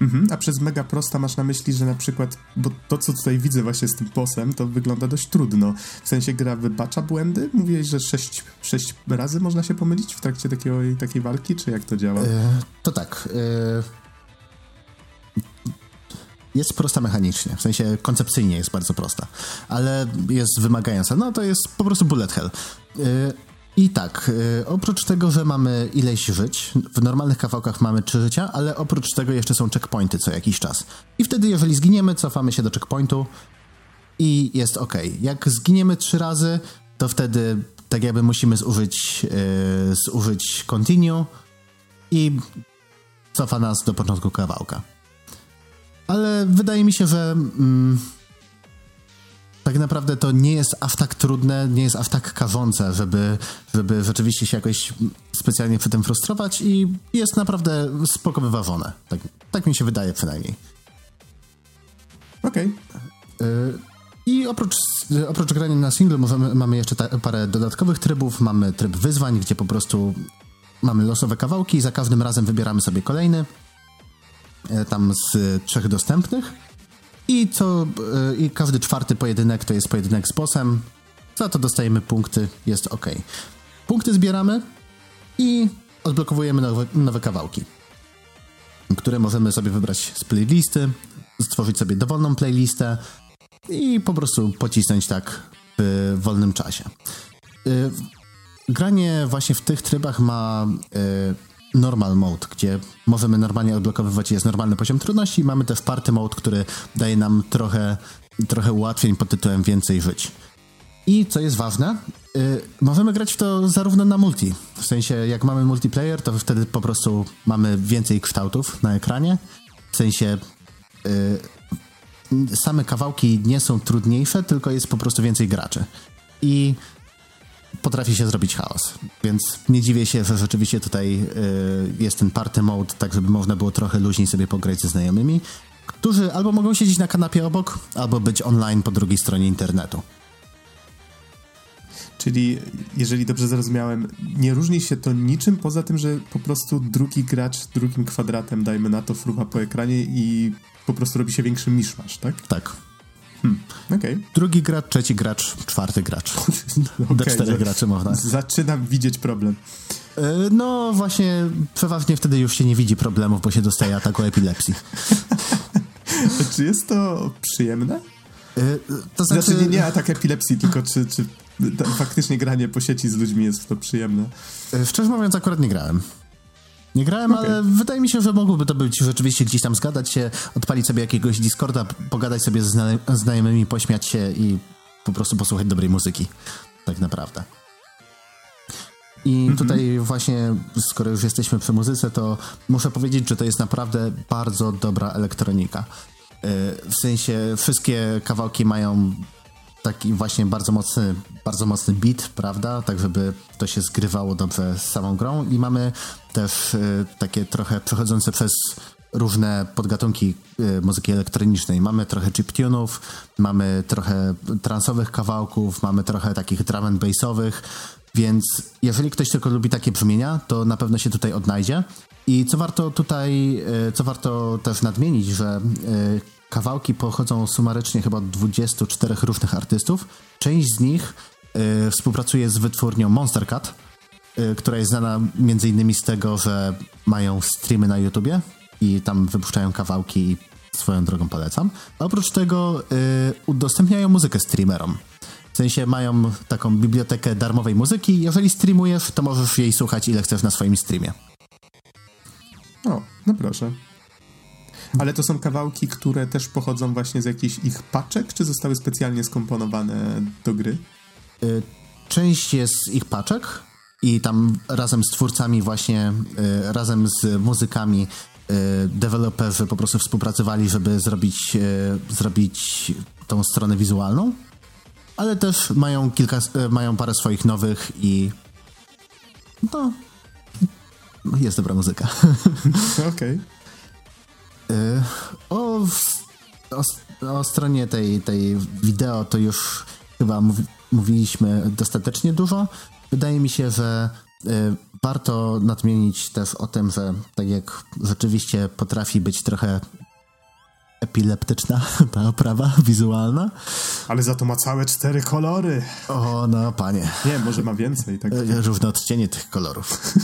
Mhm, a przez mega prosta masz na myśli, że na przykład, bo to co tutaj widzę właśnie z tym posem, to wygląda dość trudno. W sensie gra wybacza błędy? Mówiłeś, że sześć, sześć razy można się pomylić w trakcie takiego, takiej walki, czy jak to działa? E, to tak. E, jest prosta mechanicznie, w sensie koncepcyjnie jest bardzo prosta, ale jest wymagająca. No to jest po prostu bullet hell. E, i tak, yy, oprócz tego, że mamy ileś żyć, w normalnych kawałkach mamy trzy życia, ale oprócz tego jeszcze są checkpointy co jakiś czas. I wtedy, jeżeli zginiemy, cofamy się do checkpointu i jest ok. Jak zginiemy trzy razy, to wtedy tak jakby musimy zużyć, yy, zużyć continue i cofa nas do początku kawałka. Ale wydaje mi się, że... Mm, tak naprawdę to nie jest aż tak trudne, nie jest aż tak karzące, żeby, żeby rzeczywiście się jakoś specjalnie przy tym frustrować i jest naprawdę spoko wyważone. Tak, tak mi się wydaje przynajmniej. Okej. Okay. I oprócz, oprócz grania na single możemy, mamy jeszcze ta, parę dodatkowych trybów. Mamy tryb wyzwań, gdzie po prostu mamy losowe kawałki i za każdym razem wybieramy sobie kolejny. E, tam z trzech dostępnych. I, co, e, I każdy czwarty pojedynek to jest pojedynek z bossem. Za to dostajemy punkty, jest ok. Punkty zbieramy i odblokowujemy nowe, nowe kawałki, które możemy sobie wybrać z playlisty, stworzyć sobie dowolną playlistę i po prostu pocisnąć tak w wolnym czasie. E, granie właśnie w tych trybach ma e, normal mode, gdzie możemy normalnie odblokowywać, jest normalny poziom trudności. Mamy też party mode, który daje nam trochę, trochę ułatwień pod tytułem więcej żyć. I co jest ważne, yy, możemy grać w to zarówno na multi. W sensie, jak mamy multiplayer, to wtedy po prostu mamy więcej kształtów na ekranie. W sensie, yy, same kawałki nie są trudniejsze, tylko jest po prostu więcej graczy. I potrafi się zrobić chaos. Więc nie dziwię się, że rzeczywiście tutaj y, jest ten party mode, tak żeby można było trochę luźniej sobie pograć ze znajomymi, którzy albo mogą siedzieć na kanapie obok, albo być online po drugiej stronie internetu. Czyli, jeżeli dobrze zrozumiałem, nie różni się to niczym poza tym, że po prostu drugi gracz drugim kwadratem, dajmy na to, fruwa po ekranie i po prostu robi się większy miszmasz, tak? Tak. Hmm, okay. Drugi gracz, trzeci gracz, czwarty gracz. okay, Do czterech graczy można. Zaczynam widzieć problem. E, no właśnie, przeważnie wtedy już się nie widzi problemów, bo się dostaje ataku epilepsji. czy jest to przyjemne? E, to znaczy... znaczy nie, nie atak epilepsji, tylko czy, czy faktycznie granie po sieci z ludźmi jest to przyjemne? E, szczerze mówiąc, akurat nie grałem. Nie grałem, okay. ale wydaje mi się, że mogłoby to być rzeczywiście gdzieś tam zgadać się, odpalić sobie jakiegoś Discorda, pogadać sobie ze znajomymi, pośmiać się i po prostu posłuchać dobrej muzyki. Tak naprawdę. I mm -hmm. tutaj właśnie, skoro już jesteśmy przy muzyce, to muszę powiedzieć, że to jest naprawdę bardzo dobra elektronika. E, w sensie wszystkie kawałki mają taki właśnie bardzo mocny, bardzo mocny beat, prawda? Tak, żeby to się zgrywało dobrze z samą grą i mamy też y, takie trochę przechodzące przez różne podgatunki y, muzyki elektronicznej. Mamy trochę chiptunów, mamy trochę transowych kawałków, mamy trochę takich drum and bassowych, więc jeżeli ktoś tylko lubi takie brzmienia, to na pewno się tutaj odnajdzie. I co warto tutaj, y, co warto też nadmienić, że Kawałki pochodzą sumarycznie chyba od 24 różnych artystów. Część z nich współpracuje z wytwórnią Monster Cat, y, która jest znana między innymi z tego, że mają streamy na YouTubie i tam wypuszczają kawałki i swoją drogą polecam. A oprócz tego y, udostępniają muzykę streamerom. W sensie mają taką bibliotekę darmowej muzyki. Jeżeli streamujesz, to możesz jej słuchać ile chcesz na swoim streamie. O, no proszę. Ale to są kawałki, które też pochodzą właśnie z jakichś ich paczek, czy zostały specjalnie skomponowane do gry? Y, część jest z ich paczek i tam razem z twórcami właśnie, y, razem z muzykami y, deweloperzy po prostu współpracowali, żeby zrobić, zrobić tą stronę wizualną, ale też mają kilka, mają parę swoich nowych i no, jest dobra muzyka. Okej. Okay. O, o, o, stronie tej, tej wideo to już chyba mówi, mówiliśmy dostatecznie dużo. Wydaje mi się, że Warto nadmienić też o tym, że tak jak rzeczywiście potrafi być trochę epileptyczna ta oprawa wizualna. Ale za to ma całe cztery kolory. O, no panie. Nie, może ma więcej. Tak. Różne odcienie tych kolorów.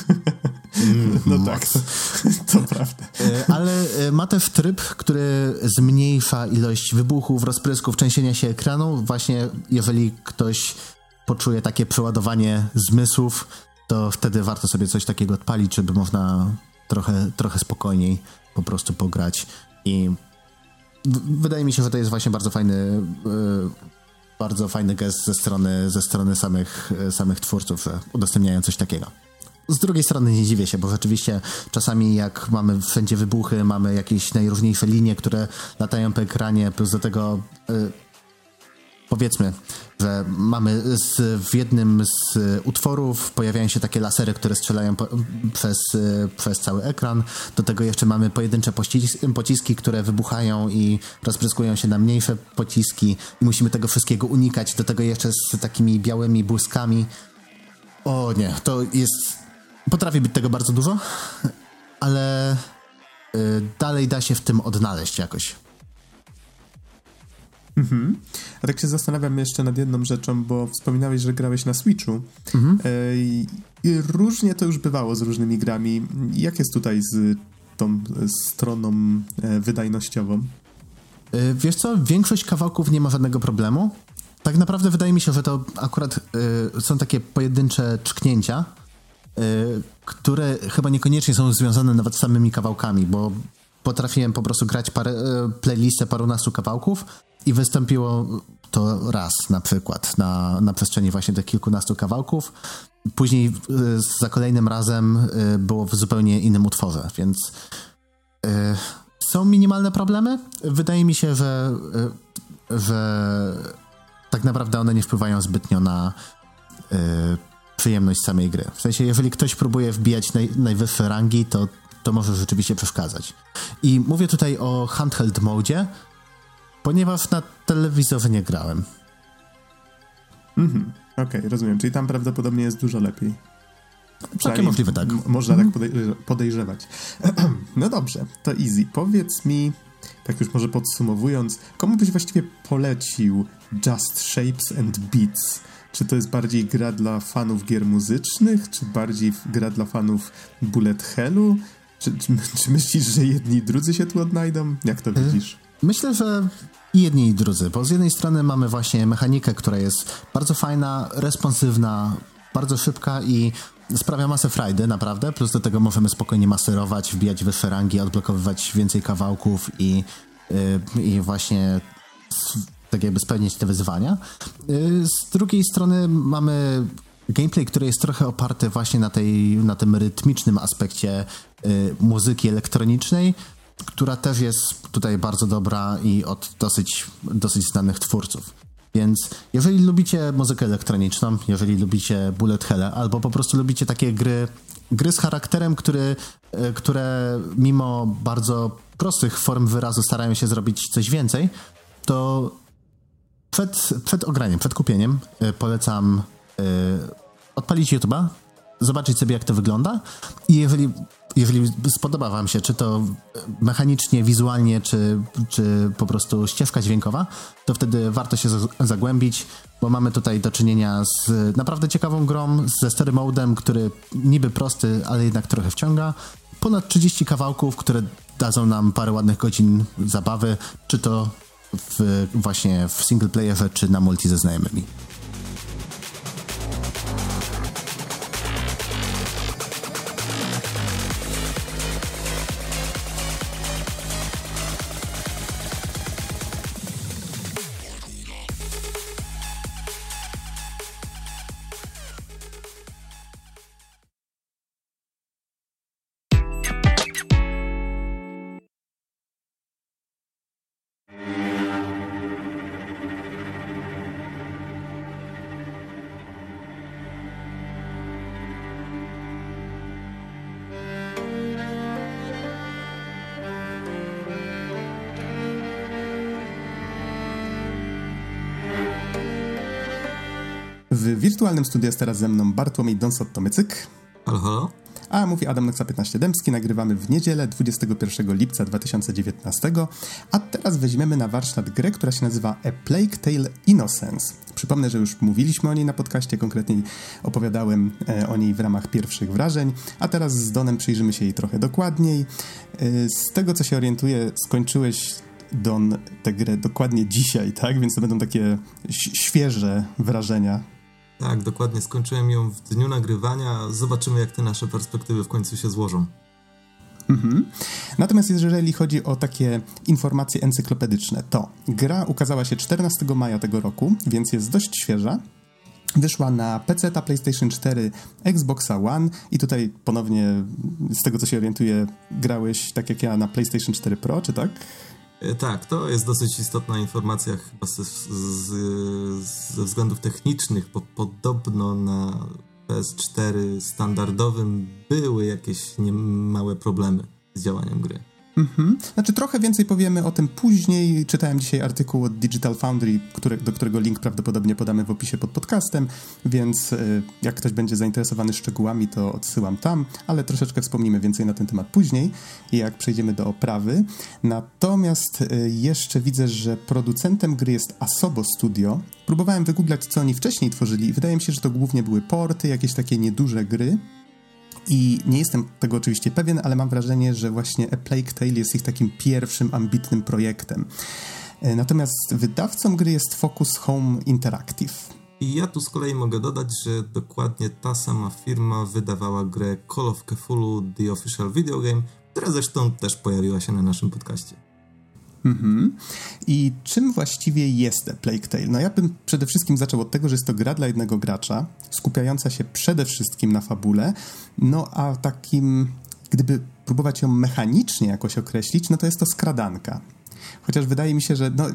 no tak, to, to prawda. E, ale ma też tryb, który zmniejsza ilość wybuchów, rozprysków, trzęsienia się ekranu. Właśnie jeżeli ktoś poczuje takie przeładowanie zmysłów, to wtedy warto sobie coś takiego odpalić, żeby można trochę, trochę spokojniej po prostu pograć. I wydaje mi się, że to jest właśnie bardzo fajny, e, bardzo fajny gest ze strony, ze strony samych, samych twórców, że udostępniają coś takiego. Z drugiej strony nie dziwię się, bo rzeczywiście czasami jak mamy wszędzie wybuchy, mamy jakieś najróżniejsze linie, które latają po ekranie, plus do tego y, powiedzmy, że mamy z, w jednym z utworów pojawiają się takie lasery, które strzelają po, przez, y, przez cały ekran. Do tego jeszcze mamy pojedyncze pociski, pociski, które wybuchają i rozpryskują się na mniejsze pociski i musimy tego wszystkiego unikać. Do tego jeszcze z takimi białymi błyskami. O nie, to jest Potrafi być tego bardzo dużo, ale y, dalej da się w tym odnaleźć jakoś. Mhm. A tak się zastanawiam jeszcze nad jedną rzeczą, bo wspominałeś, że grałeś na Switchu. Mhm. E, I różnie to już bywało z różnymi grami. Jak jest tutaj z tą stroną e, wydajnościową? E, wiesz co, większość kawałków nie ma żadnego problemu. Tak naprawdę wydaje mi się, że to akurat są takie pojedyncze czknięcia, Y, które chyba niekoniecznie są związane nawet z samymi kawałkami, bo potrafiłem po prostu grać parę, y, playlistę parunastu kawałków i wystąpiło to raz na przykład na, na przestrzeni właśnie tych kilkunastu kawałków. Później y, za kolejnym razem było w zupełnie innym utworze, więc są minimalne problemy. Wydaje mi się, że, że tak naprawdę one nie wpływają zbytnio na przyjemność samej gry. W sensie, jeżeli ktoś próbuje wbijać naj, najwyższe rangi, to, to może rzeczywiście przeszkadzać. I mówię tutaj o handheld mode, ponieważ na telewizorze nie grałem. Mhm, okej, okay, rozumiem. Czyli tam prawdopodobnie jest dużo lepiej. Całkiem możliwe, tak. Można tak podejrzewać. no dobrze, to easy. Powiedz mi, tak już może podsumowując, komu byś właściwie polecił Just Shapes and Beats? Czy to jest bardziej gra dla fanów gier muzycznych, czy bardziej gra dla fanów bullet hellu? Czy, czy, czy myślisz, że jedni i drudzy się tu odnajdą? Jak to widzisz? Myślę, że i jedni i drudzy, bo z jednej strony mamy właśnie mechanikę, która jest bardzo fajna, responsywna, bardzo szybka i sprawia masę frajdy, naprawdę. Plus do tego możemy spokojnie maserować, wbijać wyższe rangi, odblokowywać więcej kawałków i, yy, i właśnie tak jakby spełnić te wyzwania. Y, z drugiej strony mamy gameplay, który jest trochę oparty właśnie na, tej, na tym rytmicznym aspekcie y, muzyki elektronicznej, która też jest tutaj bardzo dobra i od dosyć, dosyć znanych twórców. Więc jeżeli lubicie muzykę elektroniczną, jeżeli lubicie bullet hell, albo po prostu lubicie takie gry, gry z charakterem, który, y, które mimo bardzo prostych form wyrazu starają się zrobić coś więcej, to przed, przed ograniem, przed kupieniem y, polecam y, odpalić YouTube'a, zobaczyć sobie jak to wygląda i jeżeli, jeżeli spodoba wam się, czy to mechanicznie, wizualnie, czy, czy po prostu ścieżka dźwiękowa, to wtedy warto się zagłębić, bo mamy tutaj do czynienia z naprawdę ciekawą grą, ze story modem, który niby prosty, ale jednak trochę wciąga. Ponad 30 kawałków, które dadzą nam parę ładnych godzin zabawy, czy to w, właśnie w single playerze czy na multi ze znajomymi. W wirtualnym studiu jest teraz ze mną Bartłomiej Donsot-Tomycyk. Halo? A mówi Adam Noxa 15 Dębski, nagrywamy w niedzielę 21 lipca 2019, a teraz weźmiemy na warsztat grę, która się nazywa A Plague Tale Innocence. Przypomnę, że już mówiliśmy o niej na podcaście, konkretnie opowiadałem e, o niej w ramach pierwszych wrażeń, a teraz z Donem przyjrzymy się jej trochę dokładniej. E, z tego co się orientuję, skończyłeś Don tę grę dokładnie dzisiaj, tak? Więc to będą takie świeże wrażenia tak, dokładnie. Skończyłem ją w dniu nagrywania. Zobaczymy, jak te nasze perspektywy w końcu się złożą. Mhm. Natomiast jeżeli chodzi o takie informacje encyklopedyczne, to gra ukazała się 14 maja tego roku, więc jest dość świeża. Wyszła na PC, PlayStation 4, Xboxa One i tutaj ponownie, z tego co się orientuję, grałeś tak jak ja na PlayStation 4 Pro, czy tak? E, tak, to jest dosyć istotna informacja chyba ze, ze względów technicznych, bo podobno na PS4 standardowym były jakieś niemałe problemy z działaniem gry. Mhm. Znaczy trochę więcej powiemy o tym później. Czytałem dzisiaj artykuł od Digital Foundry, który, do którego link prawdopodobnie podamy w opisie pod podcastem, więc y, jak ktoś będzie zainteresowany szczegółami, to odsyłam tam, ale troszeczkę wspomnimy więcej na ten temat później, jak przejdziemy do oprawy. Natomiast y, jeszcze widzę, że producentem gry jest Asobo Studio. Próbowałem wygooglać, co oni wcześniej tworzyli i wydaje mi się, że to głównie były porty, jakieś takie nieduże gry, i nie jestem tego oczywiście pewien, ale mam wrażenie, że właśnie A Plague Tale jest ich takim pierwszym ambitnym projektem. E, natomiast wydawcą gry jest Focus Home Interactive. I ja tu z kolei mogę dodać, że dokładnie ta sama firma wydawała grę Call of Cthulhu The Official Video Game, która zresztą też pojawiła się na naszym podcaście. Mhm. I czym właściwie jest Plague Tale? No ja bym przede wszystkim zaczął od tego, że jest to gra dla jednego gracza, skupiająca się przede wszystkim na fabule, no a takim, gdyby próbować ją mechanicznie jakoś określić, no to jest to skradanka. Chociaż wydaje mi się, że no,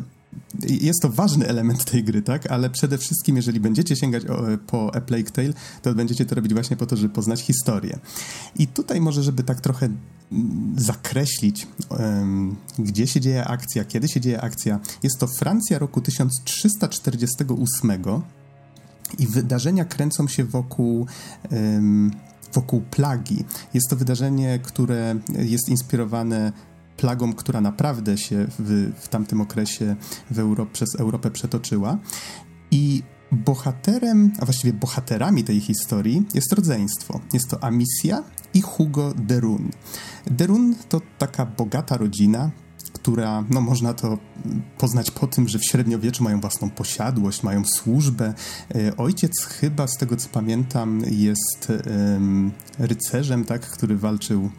jest to ważny element tej gry, tak? Ale przede wszystkim, jeżeli będziecie sięgać po A Plague Tale, to będziecie to robić właśnie po to, żeby poznać historię. I tutaj może, żeby tak trochę mm, zakreślić, um, gdzie się dzieje akcja, kiedy się dzieje akcja, jest to Francja roku 1348 i wydarzenia kręcą się wokół um, wokół plagi. Jest to wydarzenie, które jest inspirowane plagą, która naprawdę się w, w tamtym okresie w przez Europę przetoczyła. I bohaterem, a właściwie bohaterami tej historii jest rodzeństwo. Jest to Amicia i Hugo Derun. Derun to taka bogata rodzina, która, no można to poznać po tym, że w średniowieczu mają własną posiadłość, mają służbę. E, ojciec chyba, z tego co pamiętam, jest rycerzem, tak, który walczył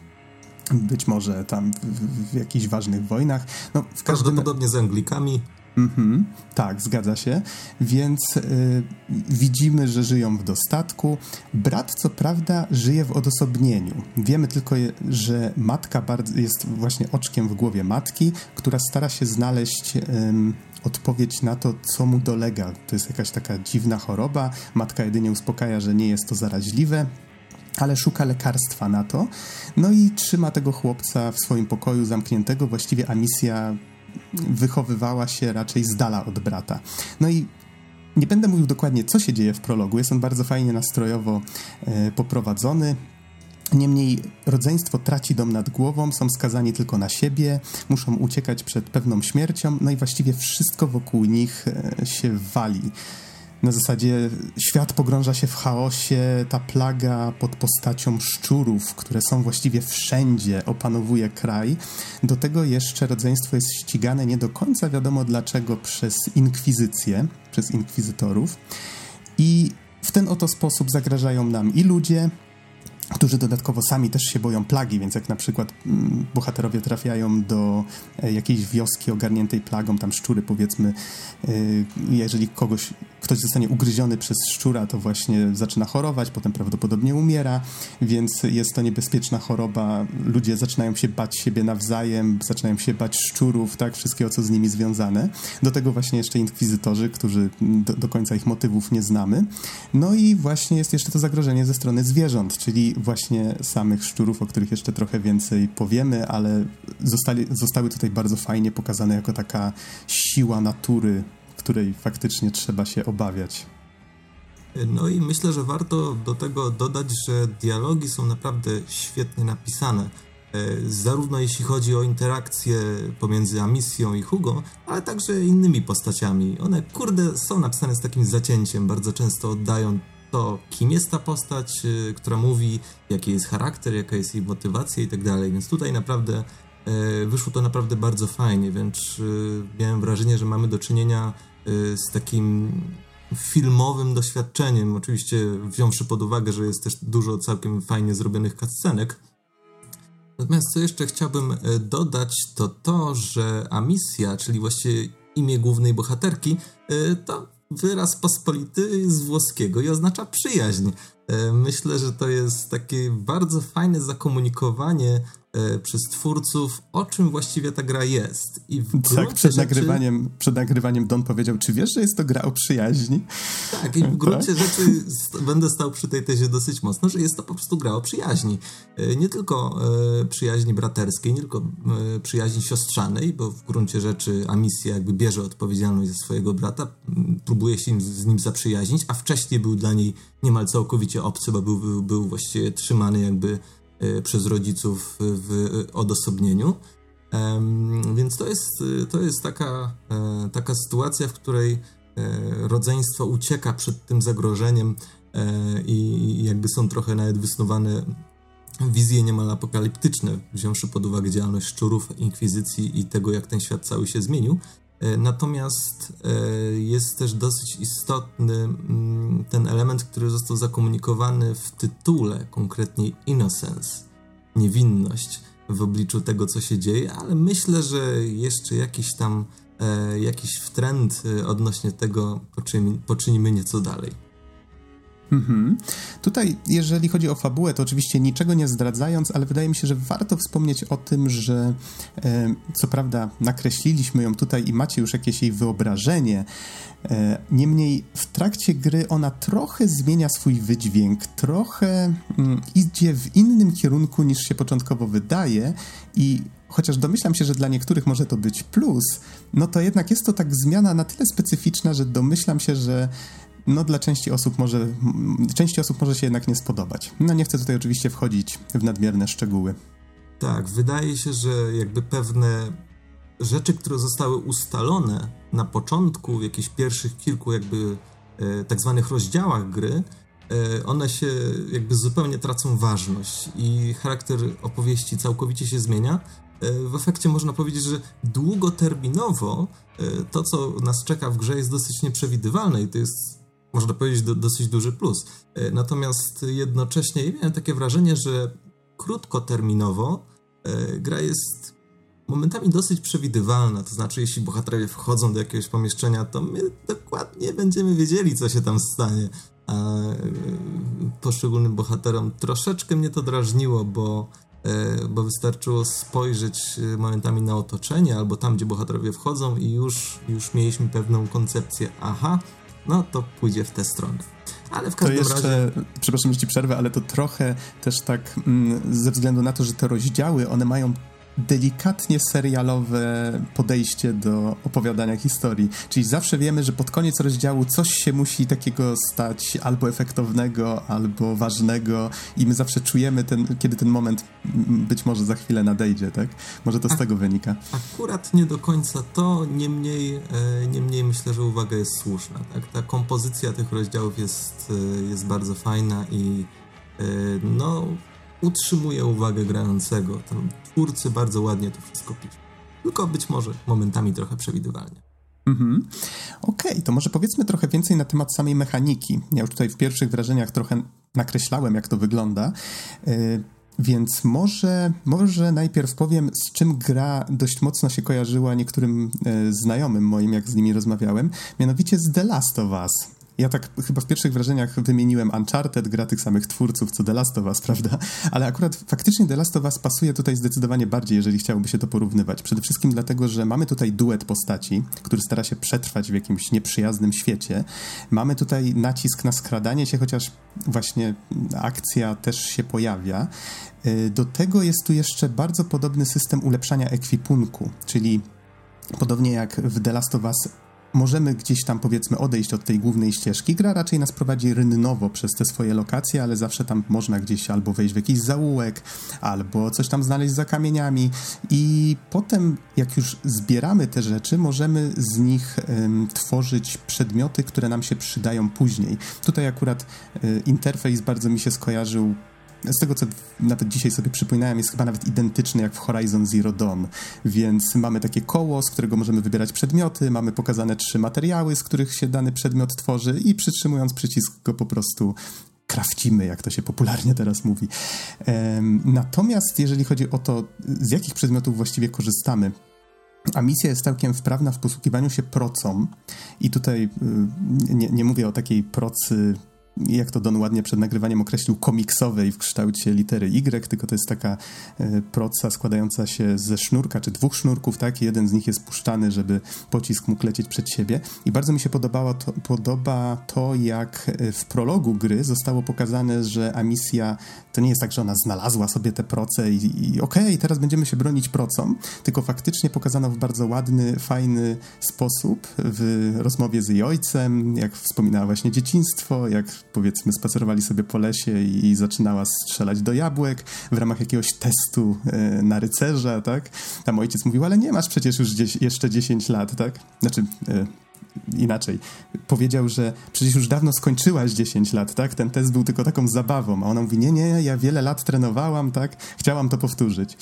być może tam w, w jakichś ważnych wojnach. No, w każdym... Prawdopodobnie z Anglikami. Mhm, tak, zgadza się. Więc y, widzimy, że żyją w dostatku. Brat, co prawda, żyje w odosobnieniu. Wiemy tylko, że matka bardzo, jest właśnie oczkiem w głowie matki, która stara się znaleźć. Y, odpowiedź na to, co mu dolega. To jest jakaś taka dziwna choroba. Matka jedynie uspokaja, że nie jest to zaraźliwe, ale szuka lekarstwa na to. No i trzyma tego chłopca w swoim pokoju zamkniętego. Właściwie Amisja wychowywała się raczej z dala od brata. No i nie będę mówił dokładnie, co się dzieje w prologu. Jest on bardzo fajnie nastrojowo e, poprowadzony. Niemniej rodzeństwo traci dom nad głową, są skazani tylko na siebie, muszą uciekać przed pewną śmiercią, no i właściwie wszystko wokół nich e, się wali na zasadzie świat pogrąża się w chaosie, ta plaga pod postacią szczurów, które są właściwie wszędzie, opanowuje kraj. Do tego jeszcze rodzeństwo jest ścigane nie do końca wiadomo dlaczego przez inkwizycję, przez inkwizytorów. I w ten oto sposób zagrażają nam i ludzie, którzy dodatkowo sami też się boją plagi, więc jak na przykład mm, bohaterowie trafiają do e, jakiejś wioski ogarniętej plagą, tam szczury powiedzmy, e, jeżeli kogoś, ktoś zostanie ugryziony przez szczura, to właśnie zaczyna chorować, potem prawdopodobnie umiera, więc jest to niebezpieczna choroba. Ludzie zaczynają się bać siebie nawzajem, zaczynają się bać szczurów, tak, wszystkiego, co z nimi związane. Do tego właśnie jeszcze inkwizytorzy, którzy do, do końca ich motywów nie znamy. No i właśnie jest jeszcze to zagrożenie ze strony zwierząt, czyli właśnie samych szczurów, o których jeszcze trochę więcej powiemy, ale zostali, zostały tutaj bardzo fajnie pokazane jako taka siła natury, której faktycznie trzeba się obawiać. No i myślę, że warto do tego dodać, że dialogi są naprawdę świetnie napisane. E, zarówno jeśli chodzi o interakcje pomiędzy Amisją i Hugo, ale także innymi postaciami. One, kurde, są napisane z takim zacięciem, bardzo często oddają to, kim jest ta postać, e, która mówi, jaki jest charakter, jaka jest jej motywacja i tak dalej. Więc tutaj naprawdę e, wyszło to naprawdę bardzo fajnie, więc miałem wrażenie, że mamy do czynienia z takim filmowym doświadczeniem. Oczywiście wziąwszy pod uwagę, że jest też dużo całkiem fajnie zrobionych cutscenek. Natomiast co jeszcze chciałbym e, dodać, to to, że Amisja, czyli właściwie imię głównej bohaterki, e, to wyraz pospolity z włoskiego i oznacza przyjaźń. E, myślę, że to jest takie bardzo fajne zakomunikowanie E, przez twórców, o czym właściwie ta gra jest. I tak, przed, rzeczy... nagrywaniem, przed nagrywaniem Don powiedział, czy wiesz, że jest to gra o przyjaźni? Tak, i w gruncie tak? rzeczy będę stał przy tej tezie dosyć mocno, że jest to po prostu gra o przyjaźni. E, nie tylko przyjaźni braterskiej, nie tylko przyjaźni siostrzanej, bo w gruncie rzeczy Amisja jakby bierze odpowiedzialność za swojego brata, próbuje się z nim zaprzyjaźnić, a wcześniej był dla niej niemal całkowicie obcy, bo był, był, był właściwie trzymany jakby E, przez rodziców w odosobnieniu. Więc to jest, to jest taka, e, taka sytuacja, w której e, rodzeństwo ucieka przed tym zagrożeniem i jakby są trochę nawet wysnuwane wizje niemal apokaliptyczne, wziąwszy pod uwagę działalność szczurów, inkwizycji i tego, jak ten świat cały się zmienił. E, natomiast e, jest też dosyć istotny mm, ten element, który został zakomunikowany w tytule, konkretnie innocence, niewinność w obliczu tego, co się dzieje, ale myślę, że jeszcze jakiś tam e, jakiś trend odnośnie tego poczynimy nieco dalej. Mhm. Tutaj, jeżeli chodzi o fabułę, to oczywiście niczego nie zdradzając, ale wydaje mi się, że warto wspomnieć o tym, że e, co prawda nakreśliliśmy ją tutaj i macie już jakieś jej wyobrażenie, e, niemniej w trakcie gry ona trochę zmienia swój wydźwięk, trochę mm, idzie w innym kierunku niż się początkowo wydaje i chociaż domyślam się, że dla niektórych może to być plus, no to jednak jest to tak zmiana na tyle specyficzna, że domyślam się, że no dla części osób może, części osób może się jednak nie spodobać. No nie chcę tutaj oczywiście wchodzić w nadmierne szczegóły. Tak, wydaje się, że jakby pewne rzeczy, które zostały ustalone na początku, w jakichś pierwszych kilku jakby e, tak zwanych rozdziałach gry, e, one się jakby zupełnie tracą ważność i charakter opowieści całkowicie się zmienia. E, w efekcie można powiedzieć, że długoterminowo e, to, co nas czeka w grze jest dosyć nieprzewidywalne i to jest można powiedzieć, do, dosyć duży plus. E, natomiast jednocześnie miałem takie wrażenie, że krótkoterminowo e, gra jest momentami dosyć przewidywalna. To znaczy, jeśli bohaterowie wchodzą do jakiegoś pomieszczenia, to my dokładnie będziemy wiedzieli, co się tam stanie. A e, poszczególnym bohaterom troszeczkę mnie to drażniło, bo, bo wystarczyło spojrzeć momentami na otoczenie albo tam, gdzie bohaterowie wchodzą, i już, już mieliśmy pewną koncepcję. Aha, no to pójdzie w tę stronę. Ale w każdym to jeszcze, razie... Przepraszam, że ci przerwę, ale to trochę też tak mm, ze względu na to, że te rozdziały, one mają delikatnie serialowe podejście do opowiadania historii. Czyli zawsze wiemy, że pod koniec rozdziału coś się musi takiego stać albo efektownego, albo ważnego i my zawsze czujemy, ten, kiedy ten moment być może za chwilę nadejdzie, tak? Może to z A, tego wynika. Akurat nie do końca to, niemniej, e, niemniej myślę, że uwaga jest słuszna, tak? Ta kompozycja tych rozdziałów jest, e, jest bardzo fajna i e, no utrzymuje uwagę grającego. Tam twórcy bardzo ładnie to wszystko piszą. Tylko być może momentami trochę przewidywalnie. Mhm. Okej, okay, to może powiedzmy trochę więcej na temat samej mechaniki. Ja już tutaj w pierwszych wrażeniach trochę nakreślałem, jak to wygląda. Yy, więc może, może najpierw powiem, z czym gra dość mocno się kojarzyła niektórym yy, znajomym moim, jak z nimi rozmawiałem, mianowicie z The Last of Us. Ja tak chyba w pierwszych wrażeniach wymieniłem Uncharted, gra tych samych twórców co The Last of Us, prawda? Ale akurat faktycznie The Last of Us pasuje tutaj zdecydowanie bardziej, jeżeli chciałoby się to porównywać. Przede wszystkim dlatego, że mamy tutaj duet postaci, który stara się przetrwać w jakimś nieprzyjaznym świecie. Mamy tutaj nacisk na skradanie się, chociaż właśnie akcja też się pojawia. Y, do tego jest tu jeszcze bardzo podobny system ulepszania ekwipunku, czyli podobnie jak w The Last of Us możemy gdzieś tam powiedzmy odejść od tej głównej ścieżki. Gra raczej nas prowadzi rynnowo przez te swoje lokacje, ale zawsze tam można gdzieś albo wejść w jakiś zaułek, albo coś tam znaleźć za kamieniami i potem jak już zbieramy te rzeczy, możemy z nich tworzyć przedmioty, które nam się przydają później. Tutaj akurat y, interfejs bardzo mi się skojarzył z tego, co nawet dzisiaj sobie przypominałem, jest chyba nawet identyczny jak w Horizon Zero Dawn. Więc mamy takie koło, z którego możemy wybierać przedmioty, mamy pokazane trzy materiały, z których się dany przedmiot tworzy i przytrzymując przycisk go po prostu krafcimy, jak to się popularnie teraz mówi. Natomiast jeżeli chodzi o to, z jakich przedmiotów właściwie korzystamy, a misja jest całkiem wprawna w posługiwaniu się procą. I tutaj y, nie, nie mówię o takiej procy jak to Don ładnie przed nagrywaniem określił, komiksowej w kształcie litery Y, tylko to jest taka e, proca składająca się ze sznurka, czy dwóch sznurków, tak? Jeden z nich jest puszczany, żeby pocisk mógł lecieć przed siebie. I bardzo mi się podobało to, podoba to, jak e, w prologu gry zostało pokazane, że Amisja to nie jest tak, że ona znalazła sobie te proce i, i okej, okay, teraz będziemy się bronić procą, tylko faktycznie pokazano w bardzo ładny, fajny sposób w rozmowie z jej ojcem, jak wspominała właśnie dzieciństwo, jak powiedzmy spacerowali sobie po lesie i, i zaczynała strzelać do jabłek w ramach jakiegoś testu e, na rycerza, tak? Tam ojciec mówił, ale nie masz przecież już jeszcze 10 lat, tak? Znaczy... E, inaczej. Powiedział, że przecież już dawno skończyłaś 10 lat, tak? Ten test był tylko taką zabawą. A ona mówi, nie, nie, ja wiele lat trenowałam, tak? Chciałam to powtórzyć.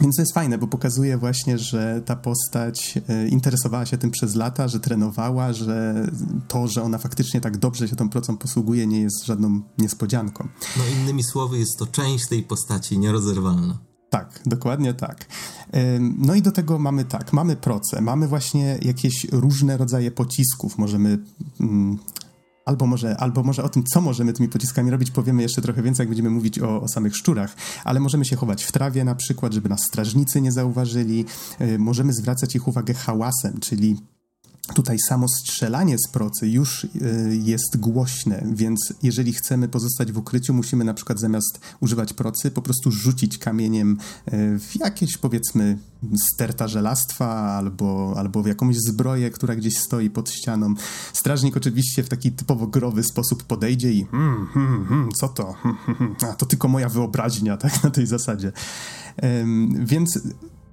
Więc to jest fajne, bo pokazuje właśnie, że ta postać e, interesowała się tym przez lata, że trenowała, że to, że ona faktycznie tak dobrze się tą procą posługuje, nie jest żadną niespodzianką. No innymi słowy, jest to część tej postaci nierozerwalna. Tak, dokładnie tak. No i do tego mamy tak, mamy proce, mamy właśnie jakieś różne rodzaje pocisków. Możemy mm, Albo może, albo może o tym, co możemy tymi pociskami robić, powiemy jeszcze trochę więcej, jak będziemy mówić o, o samych szczurach. Ale możemy się chować w trawie na przykład, żeby nas strażnicy nie zauważyli. Możemy zwracać ich uwagę hałasem, czyli Tutaj samo strzelanie z procy już y, jest głośne, więc jeżeli chcemy pozostać w ukryciu, musimy na przykład zamiast używać procy po prostu rzucić kamieniem y, w jakieś powiedzmy sterta żelastwa albo, albo w jakąś zbroję, która gdzieś stoi pod ścianą. Strażnik oczywiście w taki typowo growy sposób podejdzie i hmm, hmm, hmm, co to? Hmm, hmm, hmm. A, to tylko moja wyobraźnia, tak na tej zasadzie. Więc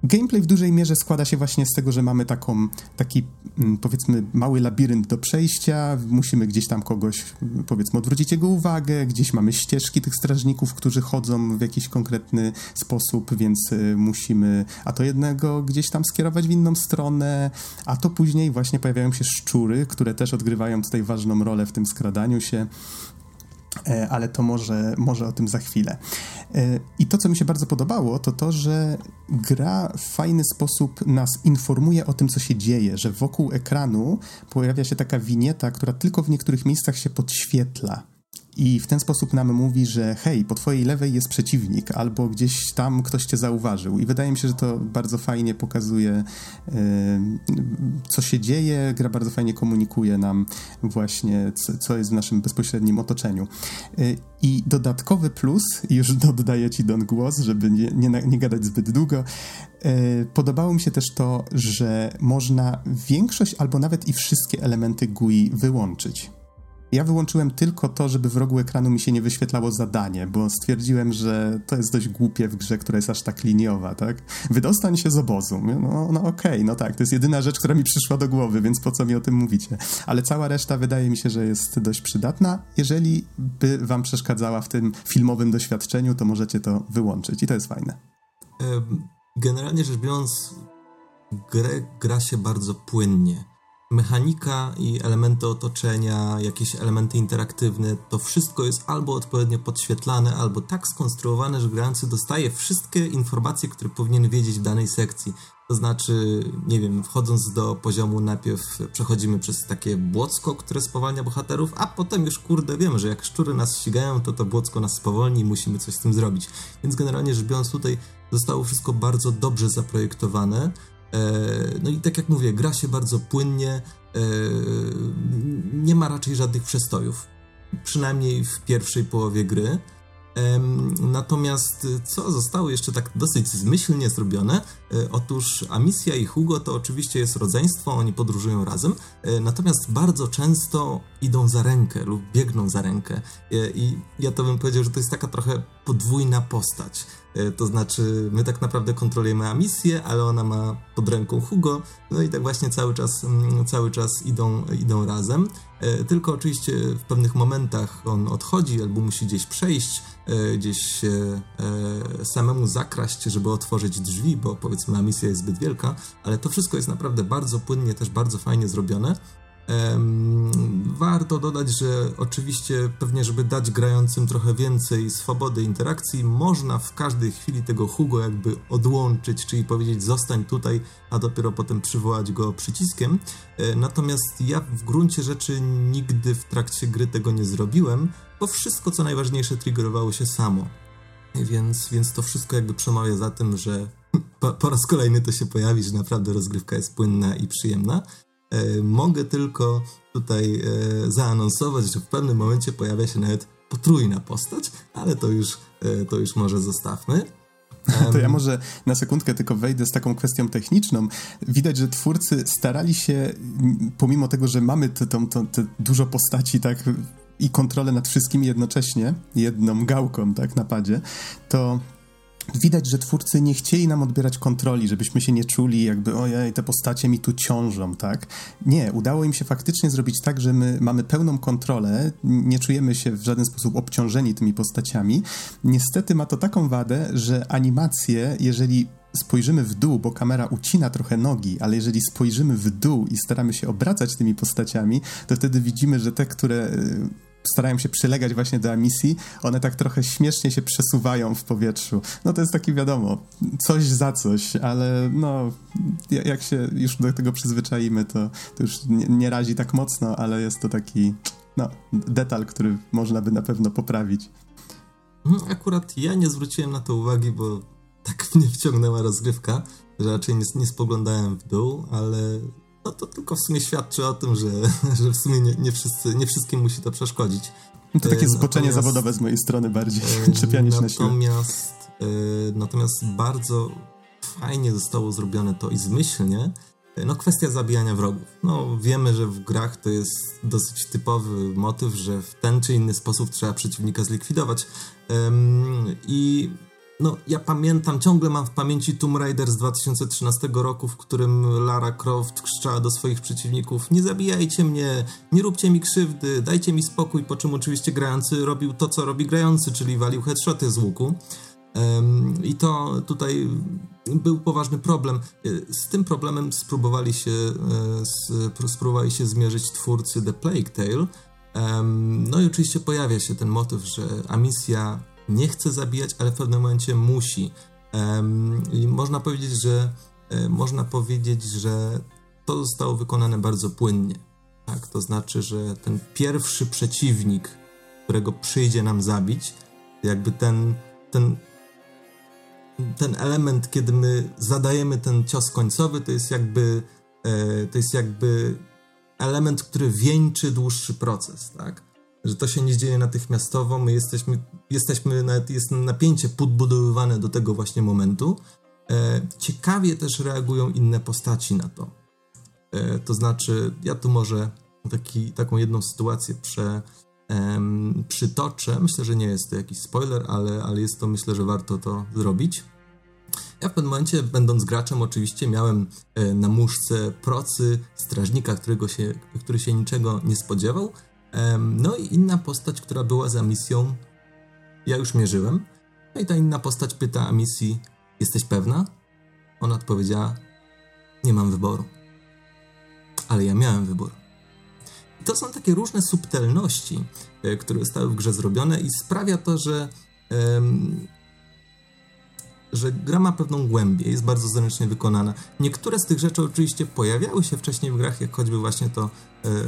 Gameplay w dużej mierze składa się właśnie z tego, że mamy taką, taki mm, powiedzmy mały labirynt do przejścia, musimy gdzieś tam kogoś powiedzmy odwrócić jego uwagę, gdzieś mamy ścieżki tych strażników, którzy chodzą w jakiś konkretny sposób, więc y, musimy a to jednego gdzieś tam skierować w inną stronę, a to później właśnie pojawiają się szczury, które też odgrywają tutaj ważną rolę w tym skradaniu się. E, ale to może, może o tym za chwilę. E, I to, co mi się bardzo podobało, to to, że gra w fajny sposób nas informuje o tym, co się dzieje, że wokół ekranu pojawia się taka winieta, która tylko w niektórych miejscach się podświetla i w ten sposób nam mówi, że hej, po twojej lewej jest przeciwnik, albo gdzieś tam ktoś cię zauważył. I wydaje mi się, że to bardzo fajnie pokazuje, yy, co się dzieje. Gra bardzo fajnie komunikuje nam właśnie, co, jest w naszym bezpośrednim otoczeniu. Yy, I dodatkowy plus, już oddaję ci Don głos, żeby nie, nie, nie gadać zbyt długo, yy, podobało mi się też to, że można większość albo nawet i wszystkie elementy GUI wyłączyć. Ja wyłączyłem tylko to, żeby w rogu ekranu mi się nie wyświetlało zadanie, bo stwierdziłem, że to jest dość głupie w grze, która jest aż tak liniowa, tak? Wydostań się z obozu. No, no okej, okay, no tak, to jest jedyna rzecz, która mi przyszła do głowy, więc po co mi o tym mówicie? Ale cała reszta wydaje mi się, że jest dość przydatna. Jeżeli by wam przeszkadzała w tym filmowym doświadczeniu, to możecie to wyłączyć i to jest fajne. Generalnie rzecz biorąc, grę gra się bardzo płynnie mechanika i elementy otoczenia, jakieś elementy interaktywne, to wszystko jest albo odpowiednio podświetlane, albo tak skonstruowane, że grający dostaje wszystkie informacje, które powinien wiedzieć w danej sekcji. To znaczy, nie wiem, wchodząc do poziomu najpierw przechodzimy przez takie błocko, które spowalnia bohaterów, a potem już kurde wiemy, że jak szczury nas ścigają, to to błocko nas spowolni i musimy coś z tym zrobić. Więc generalnie rzecz biorąc tutaj zostało wszystko bardzo dobrze zaprojektowane. E, no i tak jak mówię, gra się bardzo płynnie, e, nie ma raczej żadnych przestojów. Przynajmniej w pierwszej połowie gry. Natomiast y, co zostało jeszcze tak dosyć zmyślnie zrobione? Otóż Amicia i Hugo to oczywiście jest rodzeństwo, oni podróżują razem, natomiast bardzo często idą za rękę lub biegną za rękę. I ja to bym powiedział, że to jest taka trochę podwójna postać. To znaczy, my tak naprawdę kontrolujemy Amicję, ale ona ma pod ręką Hugo, no i tak właśnie cały czas, mm, cały czas idą, idą razem. Tylko oczywiście w pewnych momentach on odchodzi albo musi gdzieś przejść, E, gdzieś się e, samemu zakraść, żeby otworzyć drzwi, bo powiedzmy misja jest zbyt wielka, ale to wszystko jest naprawdę bardzo płynnie, też bardzo fajnie zrobione. Warto dodać, że oczywiście pewnie, żeby dać grającym trochę więcej swobody interakcji, można w każdej chwili tego Hugo jakby odłączyć, czyli powiedzieć zostań tutaj, a dopiero potem przywołać go przyciskiem. E, natomiast ja w gruncie rzeczy nigdy w trakcie gry tego nie zrobiłem, bo wszystko co najważniejsze triggerowało się samo. Więc, więc to wszystko jakby przemawia za tym, że po, po raz kolejny to się pojawi, że naprawdę rozgrywka jest płynna i przyjemna. E, mogę tylko tutaj e, zaanonsować, że w pewnym momencie pojawia się nawet potrójna postać, ale to już, e, to już może zostawmy. To ja może na sekundkę tylko wejdę z taką kwestią techniczną. Widać, że twórcy starali się, pomimo tego, że mamy te, te, te dużo postaci tak i kontrolę nad wszystkimi jednocześnie, jedną gałką tak na padzie, to widać, że twórcy nie chcieli nam odbierać kontroli, żebyśmy się nie czuli jakby ojej, te postacie mi tu ciążą, tak? Nie, udało im się faktycznie zrobić tak, że my mamy pełną kontrolę, nie czujemy się w żaden sposób obciążeni tymi postaciami. Niestety ma to taką wadę, że animacje, jeżeli spojrzymy w dół, bo kamera ucina trochę nogi, ale jeżeli spojrzymy w dół i staramy się obracać tymi postaciami, to wtedy widzimy, że te, które starają się przylegać właśnie do emisji, one tak trochę śmiesznie się przesuwają w powietrzu. No to jest taki wiadomo, coś za coś, ale no jak się już do tego przyzwyczaimy, to, to już nie, nie razi tak mocno, ale jest to taki no, detal, który można by na pewno poprawić. Mhm, akurat ja nie zwróciłem na to uwagi, bo tak mnie wciągnęła rozgrywka, że raczej nie, nie spoglądałem w dół, ale no to tylko w sumie świadczy o tym, że, że w sumie nie, nie, wszyscy, nie wszystkim musi to przeszkodzić. No to takie e, zboczenie natomiast, zawodowe z mojej strony bardziej, e, czepianie się na siłę. Natomiast, e, natomiast bardzo fajnie zostało zrobione to i zmyślnie, no kwestia zabijania wrogów. No wiemy, że w grach to jest dosyć typowy motyw, że w ten czy inny sposób trzeba przeciwnika zlikwidować. I no, ja pamiętam, ciągle mam w pamięci Tomb Raider z 2013 roku, w którym Lara Croft krzyczała do swoich przeciwników nie zabijajcie mnie, nie róbcie mi krzywdy, dajcie mi spokój, po czym oczywiście grający robił to, co robi grający, czyli walił headshoty z łuku. Um, I to tutaj był poważny problem. Z tym problemem spróbowali się, e, spróbowali się zmierzyć twórcy The Plague Tale. Um, no i oczywiście pojawia się ten motyw, że Amicia nie chce zabijać, ale w pewnym momencie musi. I można powiedzieć, że e, można powiedzieć, że to zostało wykonane bardzo płynnie. Tak, to znaczy, że ten pierwszy przeciwnik, którego przyjdzie nam zabić, jakby ten, ten, ten element, kiedy my zadajemy ten cios końcowy, to jest jakby e, to jest jakby element, który wieńczy dłuższy proces, tak? że to się nie dzieje natychmiastowo, my jesteśmy, jesteśmy nawet jest napięcie podbudowywane do tego właśnie momentu. E, ciekawie też reagują inne postaci na to. E, to znaczy, ja tu może taki, taką jedną sytuację prze, em, przytoczę. Myślę, że nie jest to jakiś spoiler, ale, ale jest to, myślę, że warto to zrobić. Ja w pewnym momencie, będąc graczem, oczywiście miałem e, na muszce procy strażnika, którego się, który się niczego nie spodziewał, no i inna postać, która była za misją, ja już mierzyłem. No i ta inna postać pyta misji, jesteś pewna? Ona odpowiedziała, nie mam wyboru. Ale ja miałem wybór. I to są takie różne subtelności, e, które zostały w grze zrobione i sprawia to, że że gra ma pewną głębię, jest bardzo zręcznie wykonana. Niektóre z tych rzeczy oczywiście pojawiały się wcześniej w grach, jak choćby właśnie to e,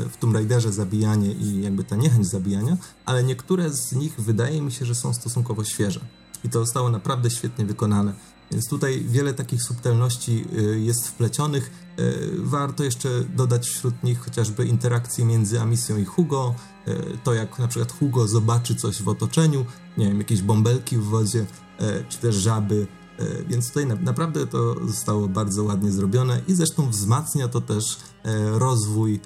w Tomb Raiderze zabijanie i jakby ta niechęć zabijania, ale niektóre z nich wydaje mi się, że są stosunkowo świeże. I to zostało naprawdę świetnie wykonane. Więc tutaj wiele takich subtelności y, jest wplecionych. Y, warto jeszcze dodać wśród nich chociażby interakcje między Amisją i Hugo, y, to jak na przykład Hugo zobaczy coś w otoczeniu, nie wiem, jakieś bąbelki w wodzie, czy też żaby, więc tutaj naprawdę to zostało bardzo ładnie zrobione i zresztą wzmacnia to też rozwój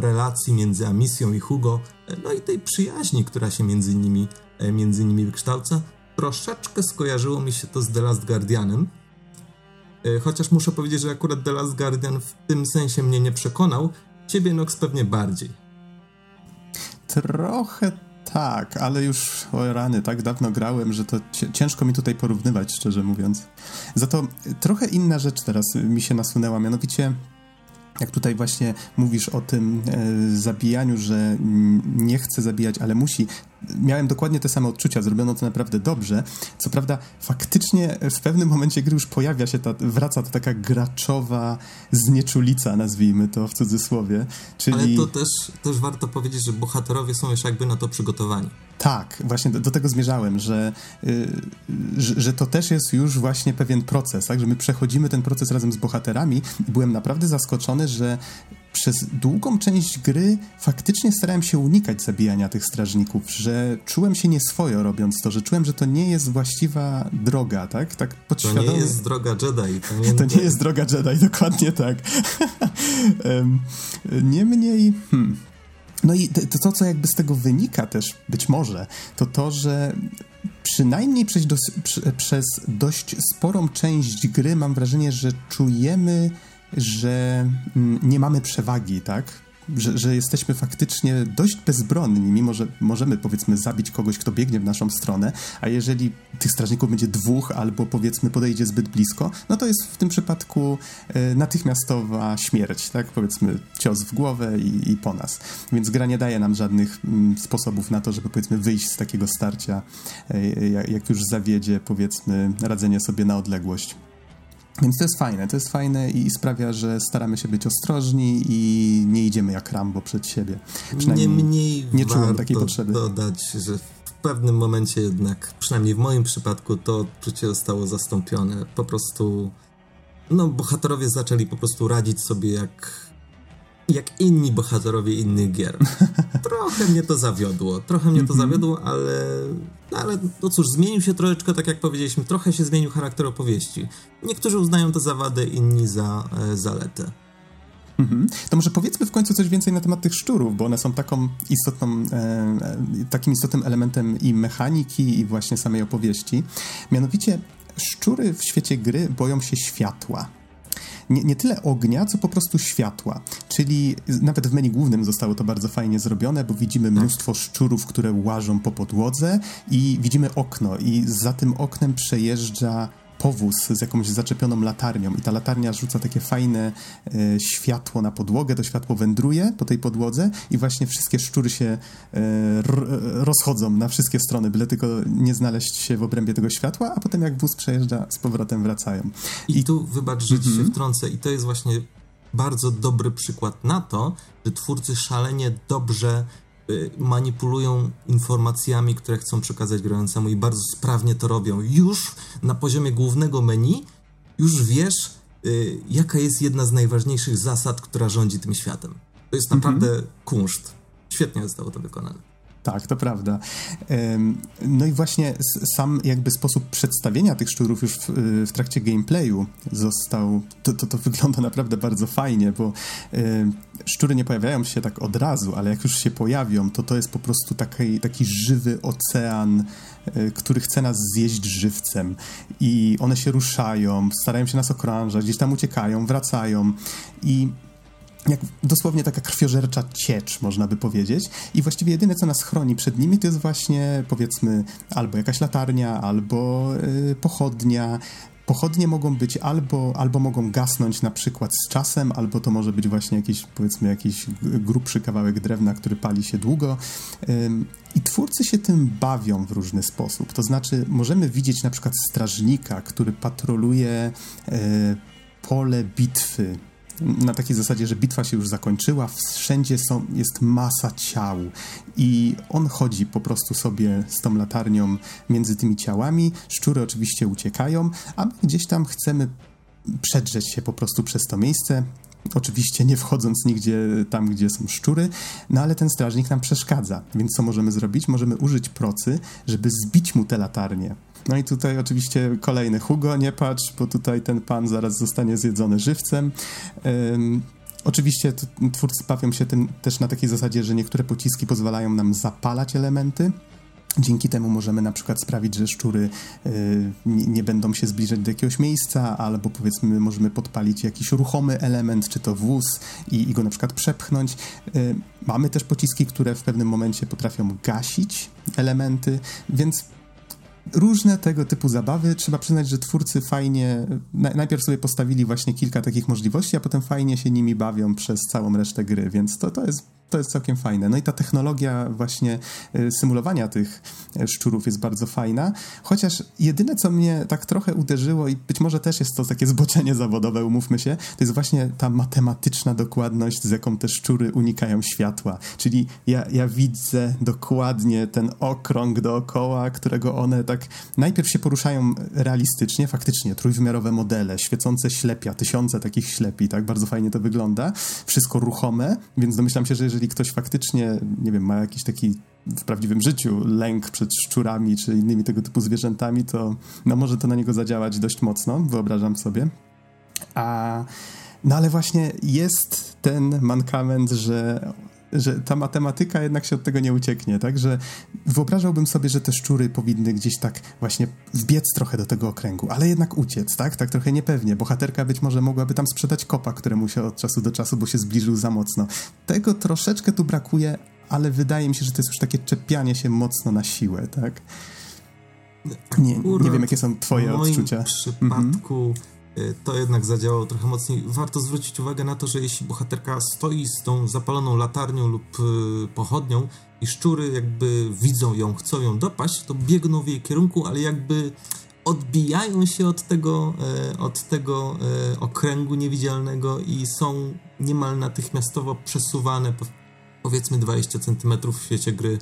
relacji między Amisją i Hugo, no i tej przyjaźni, która się między nimi, między nimi wykształca troszeczkę skojarzyło mi się to z The Last Guardianem. E, chociaż muszę powiedzieć, że akurat The Last Guardian w tym sensie mnie nie przekonał. Ciebie, Nox, pewnie bardziej. Trochę tak, ale już o rany, tak dawno grałem, że to ciężko mi tutaj porównywać, szczerze mówiąc. Za to trochę inna rzecz teraz mi się nasunęła, mianowicie jak tutaj właśnie mówisz o tym e, zabijaniu, że nie chce zabijać, ale musi, miałem dokładnie te same odczucia, zrobiono to naprawdę dobrze. Co prawda, faktycznie w pewnym momencie gry już pojawia się ta, wraca ta taka graczowa znieczulica, nazwijmy to w cudzysłowie. Czyli... Ale to też, też warto powiedzieć, że bohaterowie są już jakby na to przygotowani. Tak, właśnie do, do tego zmierzałem, że, yy, że, że, to też jest już właśnie pewien proces, tak? że my przechodzimy ten proces razem z bohaterami i byłem naprawdę zaskoczony, że przez długą część gry faktycznie starałem się unikać zabijania tych strażników, że czułem się nieswojo robiąc to, że czułem, że to nie jest właściwa droga, tak? Tak podświadomie. To nie jest droga Jedi. To nie jest droga Jedi, dokładnie tak. Niemniej... Hmm. No i to, to, co jakby z tego wynika też, być może, to to, że przynajmniej przez, przez dość sporą część gry mam wrażenie, że czujemy że mm, nie mamy przewagi, tak? Że, że, jesteśmy faktycznie dość bezbronni, mimo że możemy powiedzmy zabić kogoś, kto biegnie w naszą stronę, a jeżeli tych strażników będzie dwóch albo powiedzmy podejdzie zbyt blisko, no to jest w tym przypadku e, natychmiastowa śmierć, tak? Powiedzmy cios w głowę i, i po nas. Więc gra nie daje nam żadnych mm, sposobów na to, żeby powiedzmy wyjść z takiego starcia, e, jak, jak już zawiedzie powiedzmy radzenie sobie na odległość. Więc to jest fajne, to jest fajne i sprawia, że staramy się być ostrożni i nie idziemy jak Rambo przed siebie. Przynajmniej Niemniej nie czułem takiej potrzeby. dodać, że w pewnym momencie jednak, przynajmniej w moim przypadku, to odczucie zostało zastąpione. Po prostu, no, bohaterowie zaczęli po prostu radzić sobie jak jak inni bohaterowie innych gier. Trochę mnie to zawiodło, trochę mnie to mhm. zawiodło, ale, no ale no cóż, zmienił się troszeczkę, tak jak powiedzieliśmy, trochę się zmienił charakter opowieści. Niektórzy uznają to za wadę, inni za e, zaletę. Mhm. To może powiedzmy w końcu coś więcej na temat tych szczurów, bo one są taką istotną, e, e takim istotnym elementem i mechaniki, i właśnie samej opowieści. Mianowicie szczury w świecie gry boją się światła nie, nie tyle ognia, co po prostu światła. Czyli nawet w menu głównym zostało to bardzo fajnie zrobione, bo widzimy tak. mnóstwo szczurów, które łażą po podłodze i widzimy okno i za tym oknem przejeżdża powóz z jakąś zaczepioną latarnią i ta latarnia rzuca takie fajne e, światło na podłogę, to światło wędruje po tej podłodze i właśnie wszystkie szczury się e, rozchodzą na wszystkie strony, byle tylko nie znaleźć się w obrębie tego światła, a potem jak wóz przejeżdża, z powrotem wracają. I, I tu, wybacz, że ci się mhm. wtrącę i to jest właśnie bardzo dobry przykład na to, że twórcy szalenie dobrze manipulują informacjami, które chcą przekazać grającemu i bardzo sprawnie to robią. Już na poziomie głównego menu już wiesz, y, jaka jest jedna z najważniejszych zasad, która rządzi tym światem. To jest naprawdę mhm. kunszt. Świetnie zostało to wykonane. Tak, to prawda. No i właśnie sam jakby sposób przedstawienia tych szczurów już w, w trakcie gameplayu został, to, to, to, wygląda naprawdę bardzo fajnie, bo szczury nie pojawiają się tak od razu, ale jak już się pojawią, to to jest po prostu taki, taki żywy ocean, e, który chce nas zjeść żywcem i one się ruszają, starają się nas okrążać, gdzieś tam uciekają, wracają i jak dosłownie taka krwiożercza ciecz, można by powiedzieć. I właściwie jedyne, co nas chroni przed nimi, to jest właśnie, powiedzmy, albo jakaś latarnia, albo y, pochodnia, Pochodnie mogą być albo, albo mogą gasnąć na przykład z czasem, albo to może być właśnie jakiś, powiedzmy, jakiś grubszy kawałek drewna, który pali się długo. I twórcy się tym bawią w różny sposób. To znaczy, możemy widzieć na przykład strażnika, który patroluje e, pole bitwy na takiej zasadzie, że bitwa się już zakończyła, wszędzie są, jest masa ciał i on chodzi po prostu sobie z tą latarnią między tymi ciałami. Szczury oczywiście uciekają, a my gdzieś tam chcemy przedrzeć się po prostu przez to miejsce. Oczywiście nie wchodząc nigdzie tam, gdzie są szczury, no ale ten strażnik nam przeszkadza. Więc co możemy zrobić? Możemy użyć procy, żeby zbić mu te latarnie. No i tutaj oczywiście kolejny Hugo, nie patrz, bo tutaj ten pan zaraz zostanie zjedzony żywcem. Um, Oczywiście twórcy bawią się tym też na takiej zasadzie, że niektóre pociski pozwalają nam zapalać elementy. Dzięki temu możemy na przykład sprawić, że szczury y, nie, będą się zbliżać do jakiegoś miejsca, albo powiedzmy możemy podpalić jakiś ruchomy element, czy to wóz i, i go na przykład przepchnąć. Y, mamy też pociski, które w pewnym momencie potrafią gasić elementy, więc różne tego typu zabawy. Trzeba przyznać, że twórcy fajnie, najpierw sobie postawili właśnie kilka takich możliwości, a potem fajnie się nimi bawią przez całą resztę gry, więc to, to jest to jest całkiem fajne. No i ta technologia właśnie y, symulowania tych y, szczurów jest bardzo fajna, chociaż jedyne, co mnie tak trochę uderzyło i być może też jest to takie zboczenie zawodowe, umówmy się, to jest właśnie ta matematyczna dokładność, z jaką te szczury unikają światła. Czyli ja, ja widzę dokładnie ten okrąg dookoła, którego one tak najpierw się poruszają realistycznie, faktycznie, trójwymiarowe modele, świecące ślepia, tysiące takich ślepi, tak, bardzo fajnie to wygląda, wszystko ruchome, więc domyślam się, że jeżeli ktoś faktycznie, nie wiem, ma jakiś taki w prawdziwym życiu lęk przed szczurami czy innymi tego typu zwierzętami, to no, może to na niego zadziałać dość mocno, wyobrażam sobie. A, no ale właśnie jest ten mankament, że że ta matematyka jednak się od tego nie ucieknie, tak? Że wyobrażałbym sobie, że te szczury powinny gdzieś tak właśnie wbiec trochę do tego okręgu, ale jednak uciec, tak? Tak trochę niepewnie. Bohaterka być może mogłaby tam sprzedać kopa, któremu się od czasu do czasu, bo się zbliżył za mocno. Tego troszeczkę tu brakuje, ale wydaje mi się, że to jest już takie czepianie się mocno na siłę, tak? Nie, nie wiem, jakie są twoje w moim odczucia. W przypadku Y, to jednak zadziałało trochę mocniej. Warto zwrócić uwagę na to, że jeśli bohaterka stoi z tą zapaloną latarnią lub y, pochodnią i szczury jakby widzą ją, chcą ją dopaść, to biegną w jej kierunku, ale jakby odbijają się od tego, e, od tego okręgu niewidzialnego i są niemal natychmiastowo przesuwane powiedzmy 20 cm w świecie gry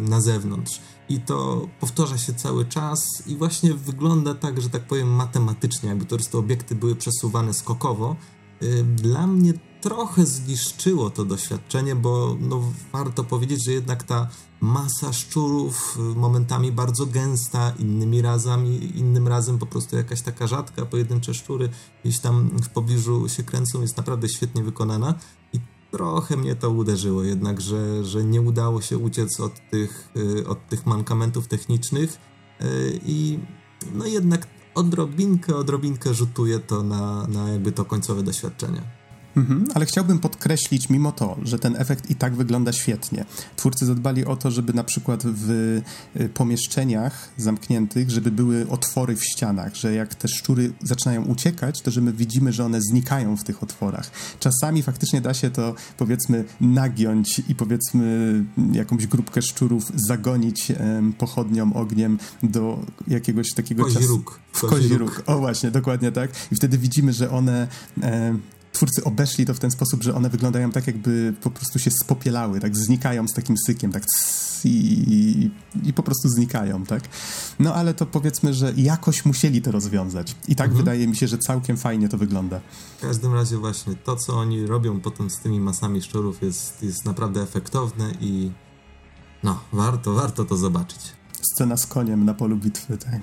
na zewnątrz i to powtarza się cały czas i właśnie wygląda tak, że tak powiem matematycznie, jakby to te obiekty były przesuwane skokowo. Y, dla mnie trochę zniszczyło to doświadczenie, bo no, warto powiedzieć, że jednak ta masa szczurów y, momentami bardzo gęsta, innymi razami, innym razem po prostu jakaś taka rzadka, pojedyncze szczury gdzieś tam w pobliżu się kręcą, jest naprawdę świetnie wykonana i trochę mnie to uderzyło jednak, że, że nie udało się uciec od tych, y, od tych mankamentów technicznych y, i no jednak odrobinkę, odrobinkę rzutuje to na, na jakby to końcowe doświadczenie. Mhm, ale chciałbym podkreślić mimo to, że ten efekt i tak wygląda świetnie. Twórcy zadbali o to, żeby na przykład w y, pomieszczeniach zamkniętych, żeby były otwory w ścianach, że jak te szczury zaczynają uciekać, to że my widzimy, że one znikają w tych otworach. Czasami faktycznie da się to powiedzmy nagiąć i powiedzmy jakąś grupkę szczurów zagonić pochodnią, ogniem do jakiegoś takiego czasu. Róg. W kozi róg. O właśnie, dokładnie tak. I wtedy widzimy, że one twórcy obeszli to w ten sposób, że one wyglądają tak, jakby po prostu się spopielały, tak znikają z takim sykiem, tak i, i, i, po prostu znikają, tak? No ale to powiedzmy, że jakoś musieli to rozwiązać. I tak mhm. wydaje mi się, że całkiem fajnie to wygląda. W każdym razie właśnie to, co oni robią potem z tymi masami szczurów jest, jest naprawdę efektowne i no, warto, warto to zobaczyć. Scena z koniem na polu bitwy, tak.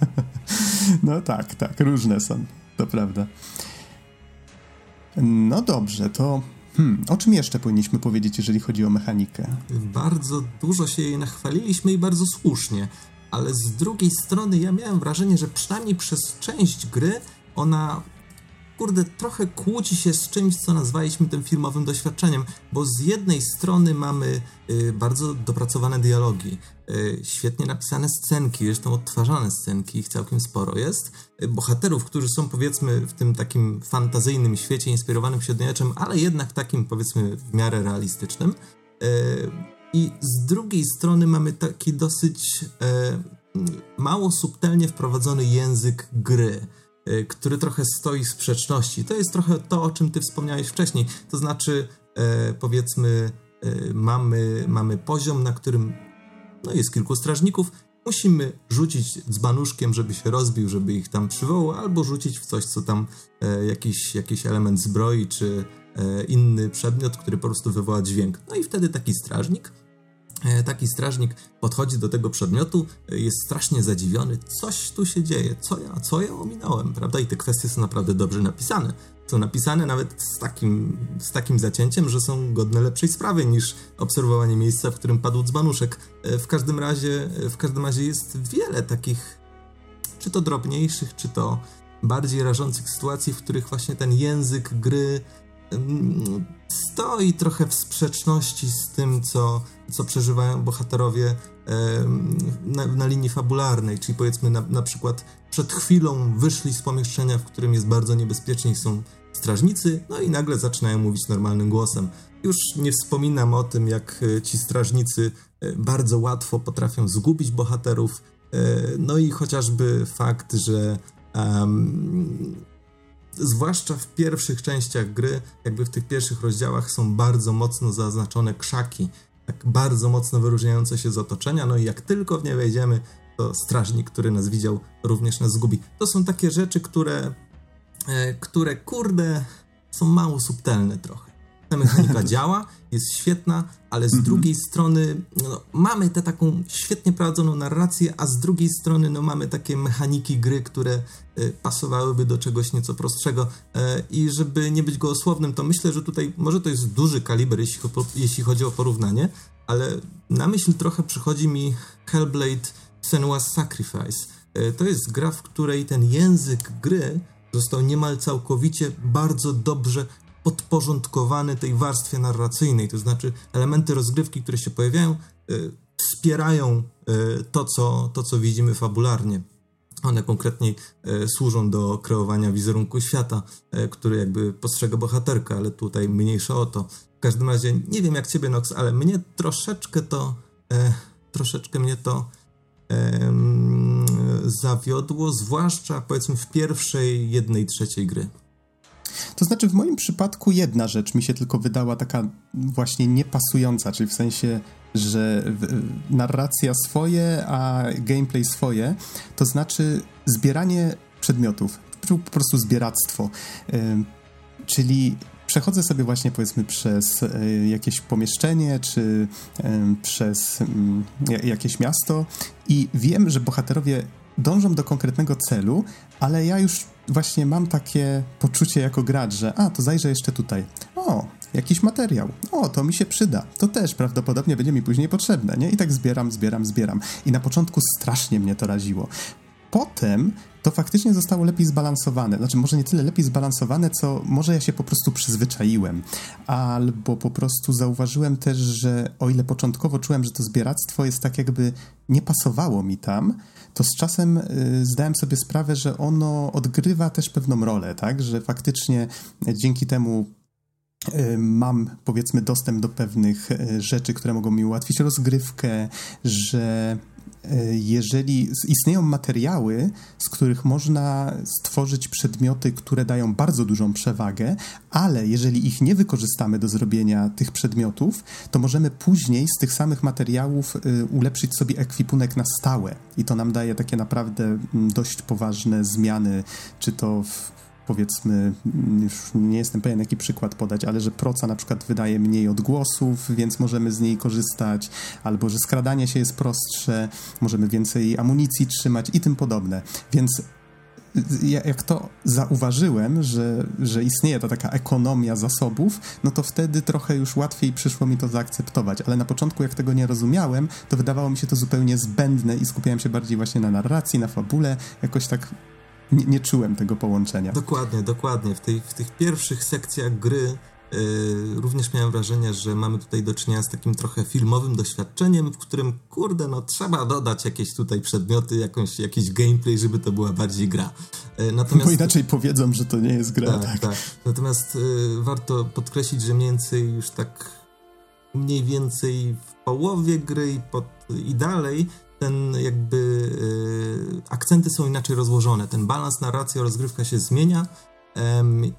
no tak, tak, różne są, to prawda. No dobrze, to Hmm, o czym jeszcze powinniśmy powiedzieć, jeżeli chodzi o mechanikę? Bardzo dużo się jej nachwaliliśmy i bardzo słusznie, ale z drugiej strony ja miałem wrażenie, że przynajmniej przez część gry ona kurde, trochę kłóci się z czymś, co nazwaliśmy tym filmowym doświadczeniem, bo z jednej strony mamy y, bardzo dopracowane dialogi, y, świetnie napisane scenki, zresztą odtwarzane scenki, ich całkiem sporo jest, y, bohaterów, którzy są powiedzmy w tym takim fantazyjnym świecie inspirowanym średniowieczem, ale jednak takim powiedzmy w miarę realistycznym. Y, I z drugiej strony mamy taki dosyć y, mało subtelnie wprowadzony język gry e, który trochę stoi w sprzeczności. To jest trochę to, o czym ty wspomniałeś wcześniej. To znaczy, e, powiedzmy, e, mamy, mamy poziom, na którym no, jest kilku strażników, musimy rzucić dzbanuszkiem, żeby się rozbił, żeby ich tam przywołał, albo rzucić w coś, co tam e, jakiś, jakiś element zbroi, czy e, inny przedmiot, który po prostu wywoła dźwięk. No i wtedy taki strażnik taki strażnik podchodzi do tego przedmiotu, e, jest strasznie zadziwiony, coś tu się dzieje, co ja, co ja ominąłem, prawda? I te kwestie są naprawdę dobrze napisane. Są napisane nawet z takim, z takim zacięciem, że są godne lepszej sprawy niż obserwowanie miejsca, w którym padł dzbanuszek. E, w każdym razie, w każdym razie jest wiele takich, czy to drobniejszych, czy to bardziej rażących sytuacji, w których właśnie ten język gry stoi trochę w sprzeczności z tym, co, co przeżywają bohaterowie na, na linii fabularnej, czyli powiedzmy na, na przykład przed chwilą wyszli z pomieszczenia, w którym jest bardzo niebezpiecznie i są strażnicy, no i nagle zaczynają mówić normalnym głosem. Już nie wspominam o tym, jak e, ci strażnicy e, bardzo łatwo potrafią zgubić bohaterów, e, no i chociażby fakt, że um, zwłaszcza w pierwszych częściach gry, jakby w tych pierwszych rozdziałach są bardzo mocno zaznaczone krzaki, tak bardzo mocno wyróżniające się z otoczenia, no i jak tylko w nie wejdziemy, to strażnik, który nas widział, również nas zgubi. To są takie rzeczy, które, e, które kurde, są mało subtelne trochę ta mechanika działa, jest świetna, ale z mhm. drugiej strony no, mamy tę taką świetnie prowadzoną narrację, a z drugiej strony no, mamy takie mechaniki gry, które y, pasowałyby do czegoś nieco prostszego. Y, I żeby nie być gołosłownym, to myślę, że tutaj może to jest duży kaliber, jeśli, jeśli chodzi o porównanie, ale na myśl trochę przychodzi mi Hellblade Senua's Sacrifice. Y, to jest gra, w której ten język gry został niemal całkowicie bardzo dobrze podporządkowany tej warstwie narracyjnej, to znaczy elementy rozgrywki, które się pojawiają, y, wspierają y, to, co, to, co widzimy fabularnie. One konkretnie y, służą do kreowania wizerunku świata, który jakby postrzega bohaterka, ale tutaj mniejsza o to. W każdym razie nie wiem jak ciebie, Nox, ale mnie troszeczkę to troszeczkę mnie to zawiodło, zwłaszcza powiedzmy w pierwszej jednej trzeciej gry. To znaczy, w moim przypadku jedna rzecz mi się tylko wydała taka właśnie niepasująca, czyli w sensie, że narracja swoje, a gameplay swoje, to znaczy zbieranie przedmiotów, po prostu zbieractwo. Czyli przechodzę sobie właśnie powiedzmy przez e, jakieś pomieszczenie czy przez jakieś miasto i wiem, że bohaterowie dążą do konkretnego celu, ale ja już właśnie mam takie poczucie jako gracz, że a, to zajrzę jeszcze tutaj. O, jakiś materiał. O, to mi się przyda. To też prawdopodobnie będzie mi później potrzebne, nie? I tak zbieram, zbieram, zbieram. I na początku strasznie mnie to raziło. Potem to faktycznie zostało lepiej zbalansowane. Znaczy, może nie tyle lepiej zbalansowane, co może ja się po prostu przyzwyczaiłem. Albo po prostu zauważyłem też, że o ile początkowo czułem, że to zbieractwo jest tak jakby nie pasowało mi tam, to z czasem y, zdałem sobie sprawę, że ono odgrywa też pewną rolę, tak? Że faktycznie dzięki temu y, mam powiedzmy dostęp do pewnych y, rzeczy, które mogą mi ułatwić rozgrywkę, że E, jeżeli istnieją materiały, z których można stworzyć przedmioty, które dają bardzo dużą przewagę, ale jeżeli ich nie wykorzystamy do zrobienia tych przedmiotów, to możemy później z tych samych materiałów e, ulepszyć sobie ekwipunek na stałe. I to nam daje takie naprawdę mm, dość poważne zmiany, czy to w powiedzmy, już nie jestem pewien jaki przykład podać, ale że proca na przykład wydaje mniej odgłosów, więc możemy z niej korzystać, albo że skradanie się jest prostsze, możemy więcej amunicji trzymać i tym podobne. Więc jak to zauważyłem, że, że istnieje ta taka ekonomia zasobów, no to wtedy trochę już łatwiej przyszło mi to zaakceptować. Ale na początku, jak tego nie rozumiałem, to wydawało mi się to zupełnie zbędne i skupiałem się bardziej właśnie na narracji, na fabule. Jakoś tak nie, nie czułem tego połączenia. Dokładnie, dokładnie. W, tej, w tych pierwszych sekcjach gry Yy, również miałem wrażenie, że mamy tutaj do czynienia z takim trochę filmowym doświadczeniem, w którym, kurde, no trzeba dodać jakieś tutaj przedmioty, jakąś, jakiś gameplay, żeby to była bardziej gra. Yy, natomiast... Bo inaczej powiedzą, że to nie jest gra. Tak, tak. tak. Natomiast yy, warto podkreślić, że mniej więcej już tak mniej więcej w połowie gry i, pod, i dalej ten jakby y, akcenty są inaczej rozłożone. Ten balans narracja rozgrywka się zmienia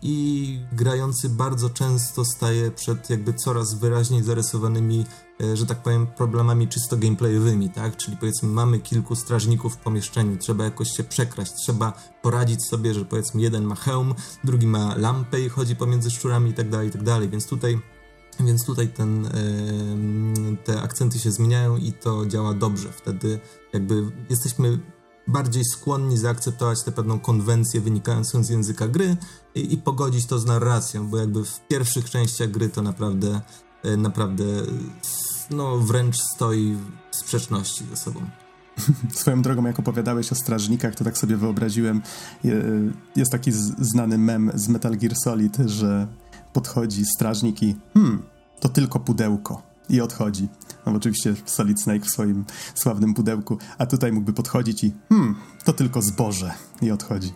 i grający bardzo często staje przed jakby coraz wyraźniej zarysowanymi, e, że tak powiem, problemami czysto gameplayowymi, tak? Czyli powiedzmy mamy kilku strażników w pomieszczeniu, trzeba jakoś się przekraść, trzeba poradzić sobie, że powiedzmy jeden ma hełm, drugi ma lampę i chodzi pomiędzy szczurami i tak dalej, i tak dalej, więc tutaj więc tutaj ten, te akcenty się zmieniają i to działa dobrze. Wtedy jakby jesteśmy bardziej skłonni zaakceptować tę pewną konwencję wynikającą z języka gry i, i, pogodzić to z narracją, bo jakby w pierwszych częściach gry to naprawdę, e, naprawdę no wręcz stoi w sprzeczności ze sobą. Swoją drogą, jak opowiadałeś o strażnikach, to tak sobie wyobraziłem, jest taki znany mem z Metal Gear Solid, że podchodzi strażnik i hmm, to tylko pudełko i odchodzi. No oczywiście Solid Snake w swoim sławnym pudełku, a tutaj mógłby podchodzić i hmm, to tylko zboże i odchodzi.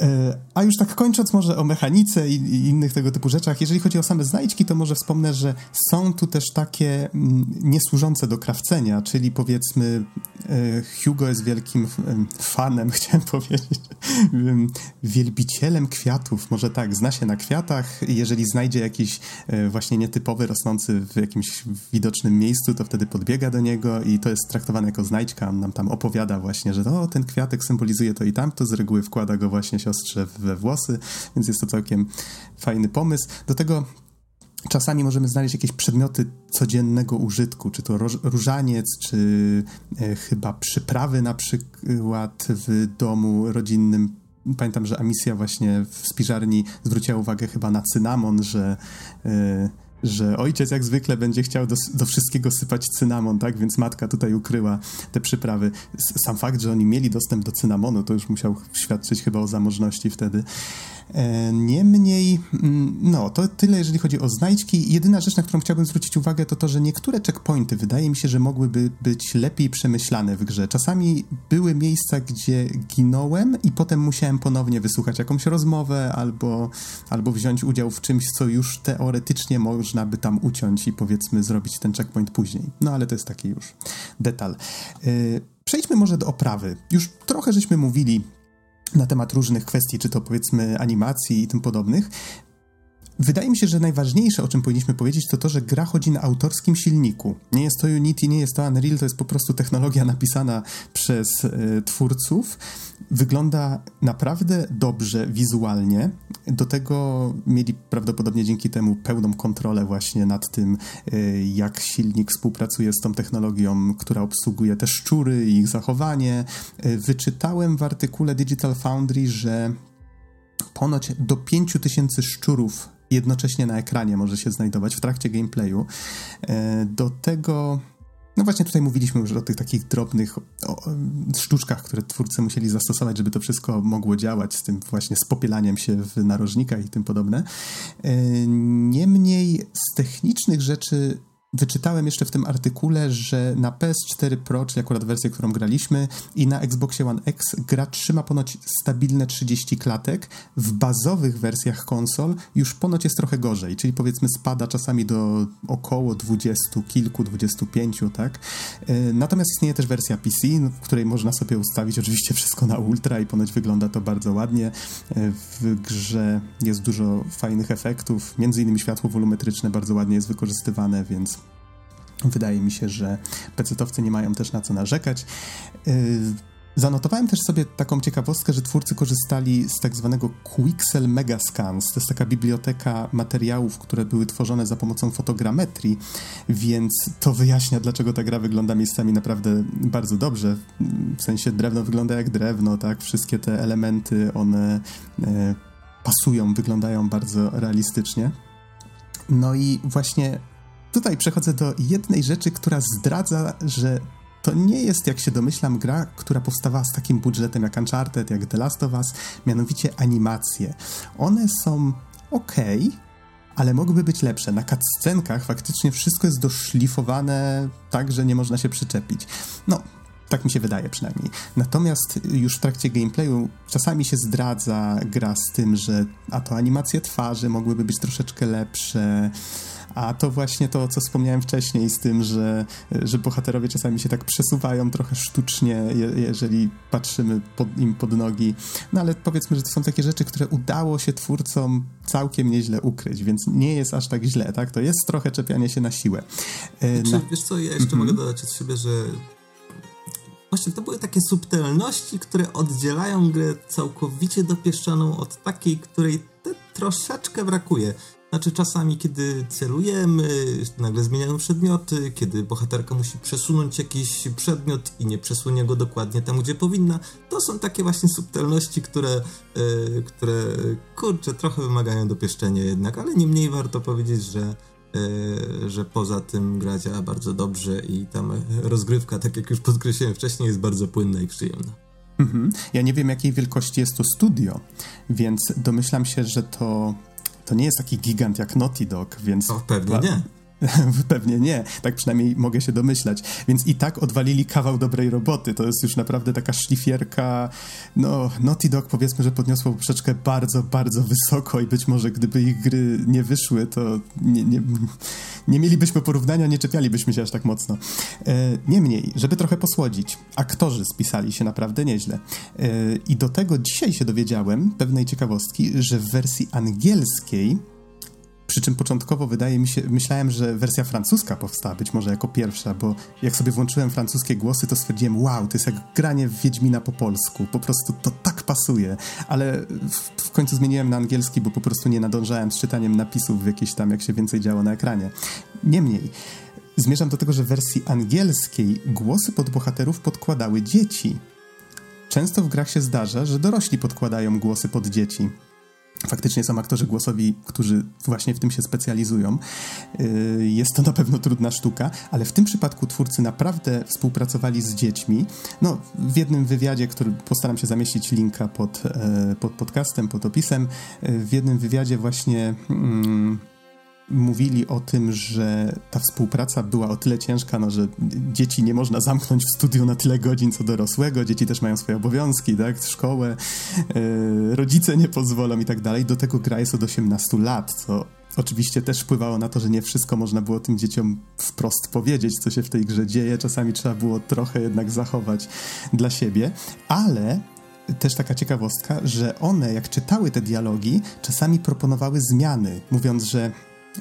E, a już tak kończąc może o mechanice i, innych tego typu rzeczach, jeżeli chodzi o same znajdźki, to może wspomnę, że są tu też takie mm, niesłużące do krawcenia, czyli powiedzmy e, Hugo jest wielkim fanem, chciałem powiedzieć, wielbicielem kwiatów, może tak, zna się na kwiatach, jeżeli znajdzie jakiś e, właśnie nietypowy, rosnący w jakimś widocznym miejscu, to wtedy podbiega do niego i to jest traktowane jako znajdźka, on nam tam opowiada właśnie, że o, ten kwiatek symbolizuje to i tamto, z reguły wkłada go właśnie siostrze we włosy, więc jest to całkiem fajny pomysł. Do tego czasami możemy znaleźć jakieś przedmioty codziennego użytku, czy to różaniec, czy e, chyba przyprawy na przykład w domu rodzinnym. Pamiętam, że Amisja właśnie w spiżarni zwróciła uwagę chyba na cynamon, że e, że ojciec jak zwykle będzie chciał do, do, wszystkiego sypać cynamon, tak? Więc matka tutaj ukryła te przyprawy. Sam fakt, że oni mieli dostęp do cynamonu, to już musiał świadczyć chyba o zamożności wtedy. E, niemniej, mm, no, to tyle, jeżeli chodzi o znajdźki. Jedyna rzecz, na którą chciałbym zwrócić uwagę, to to, że niektóre checkpointy wydaje mi się, że mogłyby być lepiej przemyślane w grze. Czasami były miejsca, gdzie ginąłem i potem musiałem ponownie wysłuchać jakąś rozmowę albo, albo wziąć udział w czymś, co już teoretycznie można by tam uciąć i powiedzmy zrobić ten checkpoint później. No ale to jest taki już detal. E, przejdźmy może do oprawy. Już trochę żeśmy mówili na temat różnych kwestii, czy to powiedzmy animacji i tym podobnych. Wydaje mi się, że najważniejsze, o czym powinniśmy powiedzieć, to to, że gra chodzi na autorskim silniku. Nie jest to Unity, nie jest to Unreal, to jest po prostu technologia napisana przez y, twórców. Wygląda naprawdę dobrze wizualnie. Do tego mieli prawdopodobnie dzięki temu pełną kontrolę właśnie nad tym, y, jak silnik współpracuje z tą technologią, która obsługuje te szczury i ich zachowanie. Y, wyczytałem w artykule Digital Foundry, że ponoć do 5000 szczurów jednocześnie na ekranie może się znajdować w trakcie gameplayu. E, do tego. No właśnie tutaj mówiliśmy już o tych takich drobnych sztuczkach, które twórcy musieli zastosować, żeby to wszystko mogło działać z tym właśnie spopielaniem się w narożnikach i tym podobne. E, niemniej z technicznych rzeczy Wyczytałem jeszcze w tym artykule, że na PS4 Pro, czyli akurat wersję, którą graliśmy, i na Xboxie One X gra trzyma ponoć stabilne 30 klatek. W bazowych wersjach konsol już ponoć jest trochę gorzej, czyli powiedzmy spada czasami do około 20, kilku, 25, tak? E, natomiast istnieje też wersja PC, no, w której można sobie ustawić oczywiście wszystko na ultra i ponoć wygląda to bardzo ładnie. E, w grze jest dużo fajnych efektów, między innymi światło wolumetryczne bardzo ładnie jest wykorzystywane, więc Wydaje mi się, że pecetowcy nie mają też na co narzekać. Y, zanotowałem też sobie taką ciekawostkę, że twórcy korzystali z tak zwanego Quixel Megascans. To jest taka biblioteka materiałów, które były tworzone za pomocą fotogrametrii, więc to wyjaśnia, dlaczego ta gra wygląda miejscami naprawdę bardzo dobrze. W sensie drewno wygląda jak drewno, tak? Wszystkie te elementy, one e, pasują, wyglądają bardzo realistycznie. No i właśnie tutaj przechodzę do jednej rzeczy, która zdradza, że to nie jest, jak się domyślam, gra, która powstawała z takim budżetem jak Uncharted, jak The Last of Us, mianowicie animacje. One są ok, ale mogłyby być lepsze. Na cutscenkach faktycznie wszystko jest doszlifowane tak, że nie można się przyczepić. No, tak mi się wydaje przynajmniej. Natomiast już w trakcie gameplayu czasami się zdradza gra z tym, że a to animacje twarzy mogłyby być troszeczkę lepsze, A to właśnie to, co wspomniałem wcześniej z tym, że, że bohaterowie czasami się tak przesuwają trochę sztucznie, jeżeli patrzymy pod, im pod nogi. No ale powiedzmy, że to są takie rzeczy, które udało się twórcom całkiem nieźle ukryć, więc nie jest aż tak źle, tak? To jest trochę czepianie się na siłę. Znaczy, na... Wiesz co, ja jeszcze mm-hmm. mogę dodać od siebie, że właśnie to były takie subtelności, które oddzielają grę całkowicie dopieszczoną od takiej, której troszeczkę brakuje. Znaczy czasami, kiedy celujemy, nagle zmieniają przedmioty, kiedy bohaterka musi przesunąć jakiś przedmiot i nie przesunie go dokładnie tam, gdzie powinna, to są takie właśnie subtelności, które, yy, które kurczę, trochę wymagają dopieszczenia jednak, ale niemniej warto powiedzieć, że yy, że poza tym gra działa bardzo dobrze i tam rozgrywka, tak jak już podkreśliłem wcześniej, jest bardzo płynna i przyjemna. Mhm. Ja nie wiem, jakiej wielkości jest to studio, więc domyślam się, że to to nie jest taki gigant jak Naughty Dog, więc... O, pewnie nie. Pewnie nie, tak przynajmniej mogę się domyślać. Więc i tak odwalili kawał dobrej roboty. To jest już naprawdę taka szlifierka. No, Naughty Dog powiedzmy, że podniosło poprzeczkę bardzo, bardzo wysoko i być może gdyby ich gry nie wyszły, to nie, nie, nie mielibyśmy porównania, nie czepialibyśmy się aż tak mocno. E, niemniej, żeby trochę posłodzić, aktorzy spisali się naprawdę nieźle. E, I do tego dzisiaj się dowiedziałem pewnej ciekawostki, że w wersji angielskiej przy czym początkowo wydaje mi się, myślałem, że wersja francuska powstała być może jako pierwsza, bo jak sobie włączyłem francuskie głosy, to stwierdziłem, wow, to jest jak granie w Wiedźmina po polsku. Po prostu to tak pasuje. Ale w, w końcu zmieniłem na angielski, bo po prostu nie nadążałem z czytaniem napisów jakieś tam, jak się więcej działo na ekranie. Niemniej, zmierzam do tego, że w wersji angielskiej głosy pod bohaterów podkładały dzieci. Często w grach się zdarza, że dorośli podkładają głosy pod dzieci faktycznie są aktorzy głosowi, którzy właśnie w tym się specjalizują. Y, jest to na pewno trudna sztuka, ale w tym przypadku twórcy naprawdę współpracowali z dziećmi. No, w jednym wywiadzie, który postaram się zamieścić linka pod, e, pod podcastem, pod opisem, e, w jednym wywiadzie właśnie. Mm, mówili o tym, że ta współpraca była o tyle ciężka, no, że dzieci nie można zamknąć w studiu na tyle godzin co dorosłego, dzieci też mają swoje obowiązki, tak, szkołę, yy, rodzice nie pozwolą i tak dalej. Do tego gra jest od 18 lat, co oczywiście też wpływało na to, że nie wszystko można było tym dzieciom wprost powiedzieć, co się w tej grze dzieje. Czasami trzeba było trochę jednak zachować dla siebie, ale też taka ciekawostka, że one, jak czytały te dialogi, czasami proponowały zmiany, mówiąc, że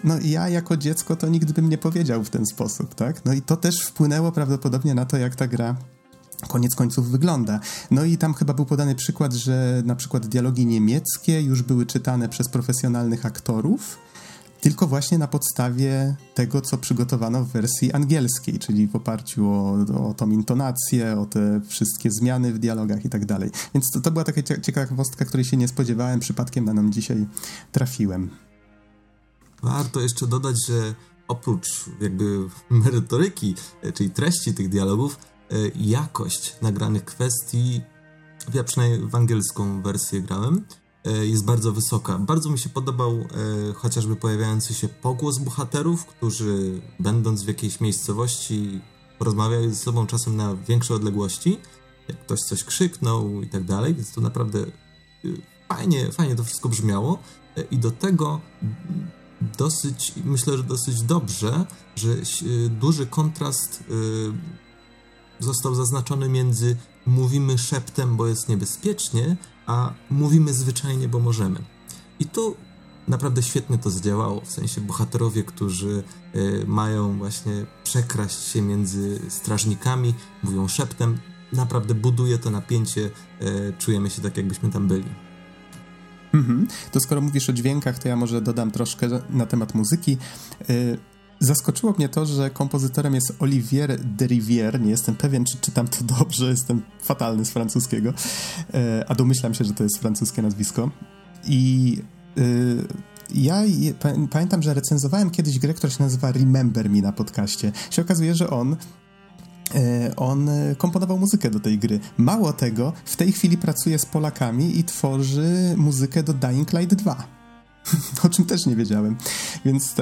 no ja jako dziecko to nigdy bym nie powiedział w ten sposób, tak? No i to też wpłynęło prawdopodobnie na to, jak ta gra koniec końców wygląda. No i tam chyba był podany przykład, że na przykład dialogi niemieckie już były czytane przez profesjonalnych aktorów, tylko właśnie na podstawie tego, co przygotowano w wersji angielskiej, czyli w oparciu o, o tą intonację, o te wszystkie zmiany w dialogach i tak dalej. Więc to, to była taka ciekawostka, której się nie spodziewałem, przypadkiem na nam dzisiaj trafiłem. Warto jeszcze dodać, że oprócz jakby merytoryki, e, czyli treści tych dialogów, e, jakość nagranych kwestii, ja przynajmniej w angielską wersję grałem, e, jest bardzo wysoka. Bardzo mi się podobał chociażby pojawiający się pogłos bohaterów, którzy będąc w jakiejś miejscowości rozmawiali ze sobą czasem na większe odległości, jak ktoś coś krzyknął i tak dalej, więc to naprawdę fajnie, fajnie to wszystko brzmiało i do tego dosyć, myślę, że dosyć dobrze, że duży kontrast y, został zaznaczony między mówimy szeptem, bo jest niebezpiecznie, a mówimy zwyczajnie, bo możemy. I tu naprawdę świetnie to zdziałało, w sensie bohaterowie, którzy y, mają właśnie przekraść się między strażnikami, mówią szeptem, naprawdę buduje to napięcie, y, czujemy się tak, jakbyśmy tam byli. Mhm. To skoro mówisz o dźwiękach, to ja może dodam troszkę na temat muzyki. Y, zaskoczyło mnie to, że kompozytorem jest Olivier Derivière. Nie jestem pewien, czy czytam to dobrze, jestem fatalny z francuskiego, y, a domyślam się, że to jest francuskie nazwisko. I y, ja pamiętam, że recenzowałem kiedyś grę, która się nazywa Remember Me na podcaście. Się okazuje, że on on e, komponował muzykę do tej gry. Mało tego, w tej chwili pracuje z Polakami i tworzy muzykę do Dying Light 2. o czym też nie wiedziałem. Więc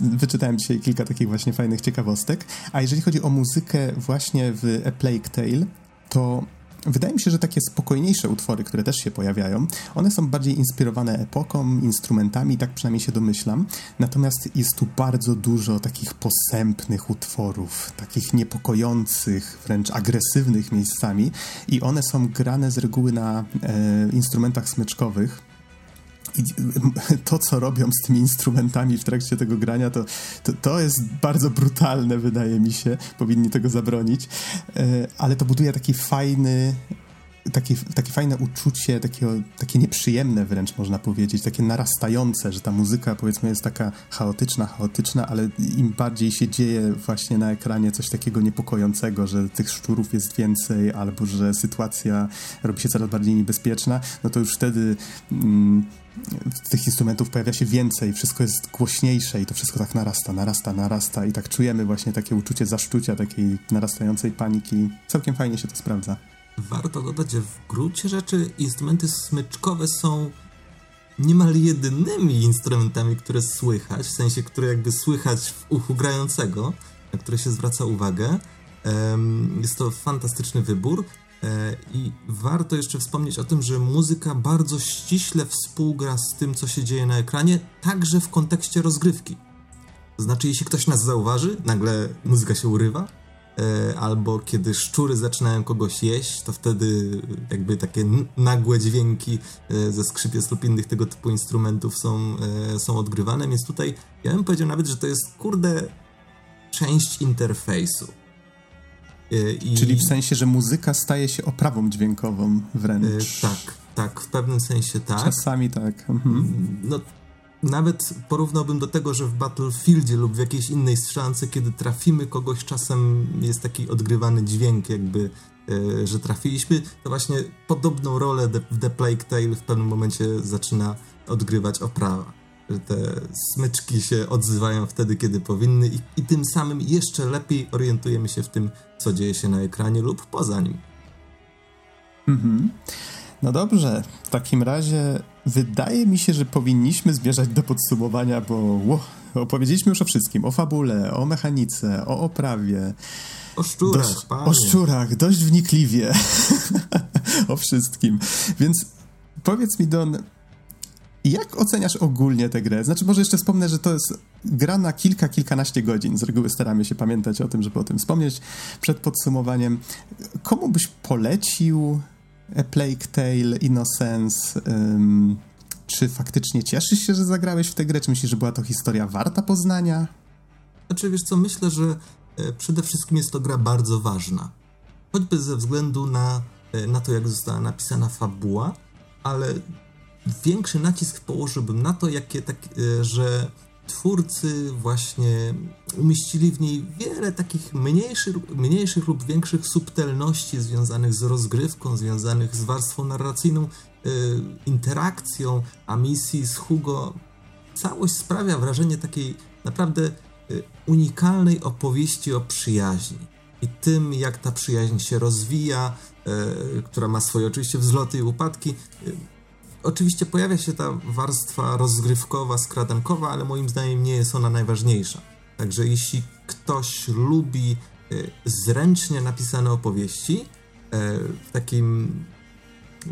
wyczytałem dzisiaj kilka takich właśnie fajnych ciekawostek. A jeżeli chodzi o muzykę właśnie w A Plague Tale, to wydaje mi się, że takie spokojniejsze utwory, które też się pojawiają, one są bardziej inspirowane epoką, instrumentami, tak przynajmniej się domyślam. Natomiast jest tu bardzo dużo takich posępnych utworów, takich niepokojących, wręcz agresywnych miejscami i one są grane z reguły na e, instrumentach smyczkowych to, co robią z tymi instrumentami w trakcie tego grania, to, to, to, jest bardzo brutalne, wydaje mi się. Powinni tego zabronić. E, ale to buduje taki fajny, takie, takie fajne uczucie, takie, takie nieprzyjemne wręcz można powiedzieć, takie narastające, że ta muzyka powiedzmy jest taka chaotyczna, chaotyczna, ale im bardziej się dzieje właśnie na ekranie coś takiego niepokojącego, że tych szczurów jest więcej, albo że sytuacja robi się coraz bardziej niebezpieczna, no to już wtedy mm, tych instrumentów pojawia się więcej, wszystko jest głośniejsze i to wszystko tak narasta, narasta, narasta i tak czujemy właśnie takie uczucie zaszczucia, takiej narastającej paniki. Całkiem fajnie się to sprawdza. Warto dodać, że w gruncie rzeczy instrumenty smyczkowe są niemal jedynymi instrumentami, które słychać, w sensie, które jakby słychać w uchu grającego, na które się zwraca uwagę. Jest to fantastyczny wybór. E, I warto jeszcze wspomnieć o tym, że muzyka bardzo ściśle współgra z tym, co się dzieje na ekranie, także w kontekście rozgrywki. To znaczy, jeśli ktoś nas zauważy, nagle muzyka się urywa, albo kiedy szczury zaczynają kogoś jeść, to wtedy jakby takie nagłe dźwięki e, ze skrzypiec lub innych tego typu instrumentów są, są odgrywane, więc tutaj ja bym powiedział nawet, że to jest kurde część interfejsu I... Czyli w sensie, że muzyka staje się oprawą dźwiękową wręcz. Tak, tak, w pewnym sensie tak. Czasami tak. Mhm. No, nawet porównałbym do tego, że w Battlefieldzie lub w jakiejś innej strzelance, kiedy trafimy kogoś, czasem jest taki odgrywany dźwięk, jakby, y, że trafiliśmy. To właśnie podobną rolę w The Plague Tale w pewnym momencie zaczyna odgrywać oprawa że te smyczki się odzywają wtedy, kiedy powinny i, i tym samym jeszcze lepiej orientujemy się w tym, co dzieje się na ekranie lub poza nim. Mhm. No dobrze, w takim razie wydaje mi się, że powinniśmy zmierzać do podsumowania, bo wow, opowiedzieliśmy już o wszystkim. O fabule, o mechanice, o oprawie. O szczurach, dość, O szczurach, dość wnikliwie. o wszystkim. Więc powiedz mi, Don, jak oceniasz ogólnie tę grę? Znaczy, może jeszcze wspomnę, że to jest gra na kilka, kilkanaście godzin. Z reguły staramy się pamiętać o tym, żeby o tym wspomnieć przed podsumowaniem. Komu byś polecił Plague Tale, Innocence? Um, czy faktycznie cieszysz się, że zagrałeś w tę grę? Czy myślisz, że była to historia warta poznania? Znaczy, wiesz co, myślę, że e, przede wszystkim jest to gra bardzo ważna. Choćby ze względu na, e, na to, jak została napisana fabuła, ale większy nacisk położyłbym na to, jakie tak, e, że twórcy właśnie umieścili w niej wiele takich mniejszych, mniejszych lub większych subtelności związanych z rozgrywką, związanych z warstwą narracyjną, yy, interakcją, a misji z Hugo. Całość sprawia wrażenie takiej naprawdę yy, unikalnej opowieści o przyjaźni i tym, jak ta przyjaźń się rozwija, yy, która ma swoje oczywiście wzloty i upadki Oczywiście pojawia się ta warstwa rozgrywkowa, skradankowa, ale moim zdaniem nie jest ona najważniejsza. Także jeśli ktoś lubi e, zręcznie napisane opowieści, e, w takim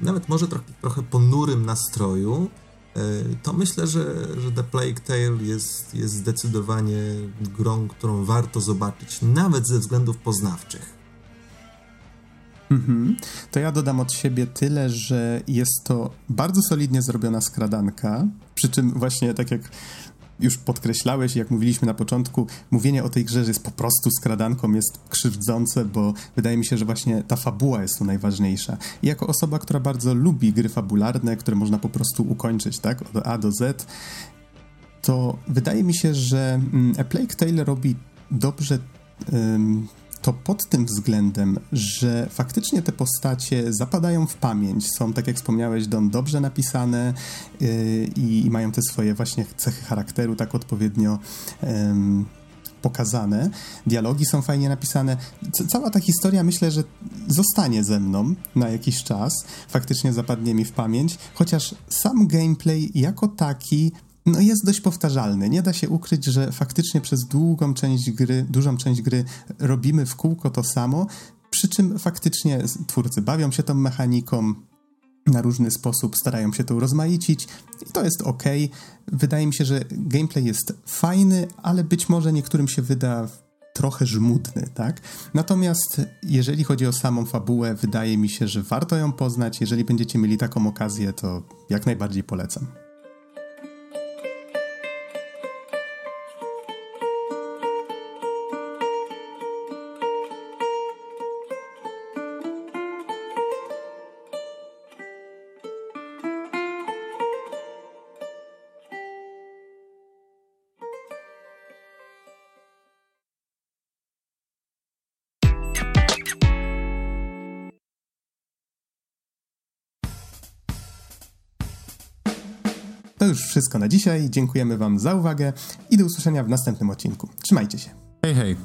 nawet może trochę, trochę ponurym nastroju, e, to myślę, że, że The Plague Tale jest, jest zdecydowanie grą, którą warto zobaczyć, nawet ze względów poznawczych. Mhm. To ja dodam od siebie tyle, że jest to bardzo solidnie zrobiona skradanka, przy czym właśnie tak jak już podkreślałeś, jak mówiliśmy na początku, mówienie o tej grze, że jest po prostu skradanką jest krzywdzące, bo wydaje mi się, że właśnie ta fabuła jest tu najważniejsza. I jako osoba, która bardzo lubi gry fabularne, które można po prostu ukończyć, tak, od A do Z, to wydaje mi się, że mm, A Plague Tale robi dobrze to pod tym względem, że faktycznie te postacie zapadają w pamięć, są, tak jak wspomniałeś, Don, dobrze napisane yy, i, mają te swoje właśnie cechy charakteru tak odpowiednio yy, pokazane. Dialogi są fajnie napisane. Cała ta historia myślę, że zostanie ze mną na jakiś czas. Faktycznie zapadnie mi w pamięć, chociaż sam gameplay jako taki no jest dość powtarzalny. Nie da się ukryć, że faktycznie przez długą część gry, dużą część gry robimy w kółko to samo, przy czym faktycznie twórcy bawią się tą mechaniką, na różny sposób starają się to urozmaicić i to jest ok. Wydaje mi się, że gameplay jest fajny, ale być może niektórym się wyda trochę żmudny, tak? Natomiast jeżeli chodzi o samą fabułę, wydaje mi się, że warto ją poznać. Jeżeli będziecie mieli taką okazję, to jak najbardziej polecam. Już wszystko na dzisiaj. Dziękujemy Wam za uwagę i do usłyszenia w następnym odcinku. Trzymajcie się. Hej, hej.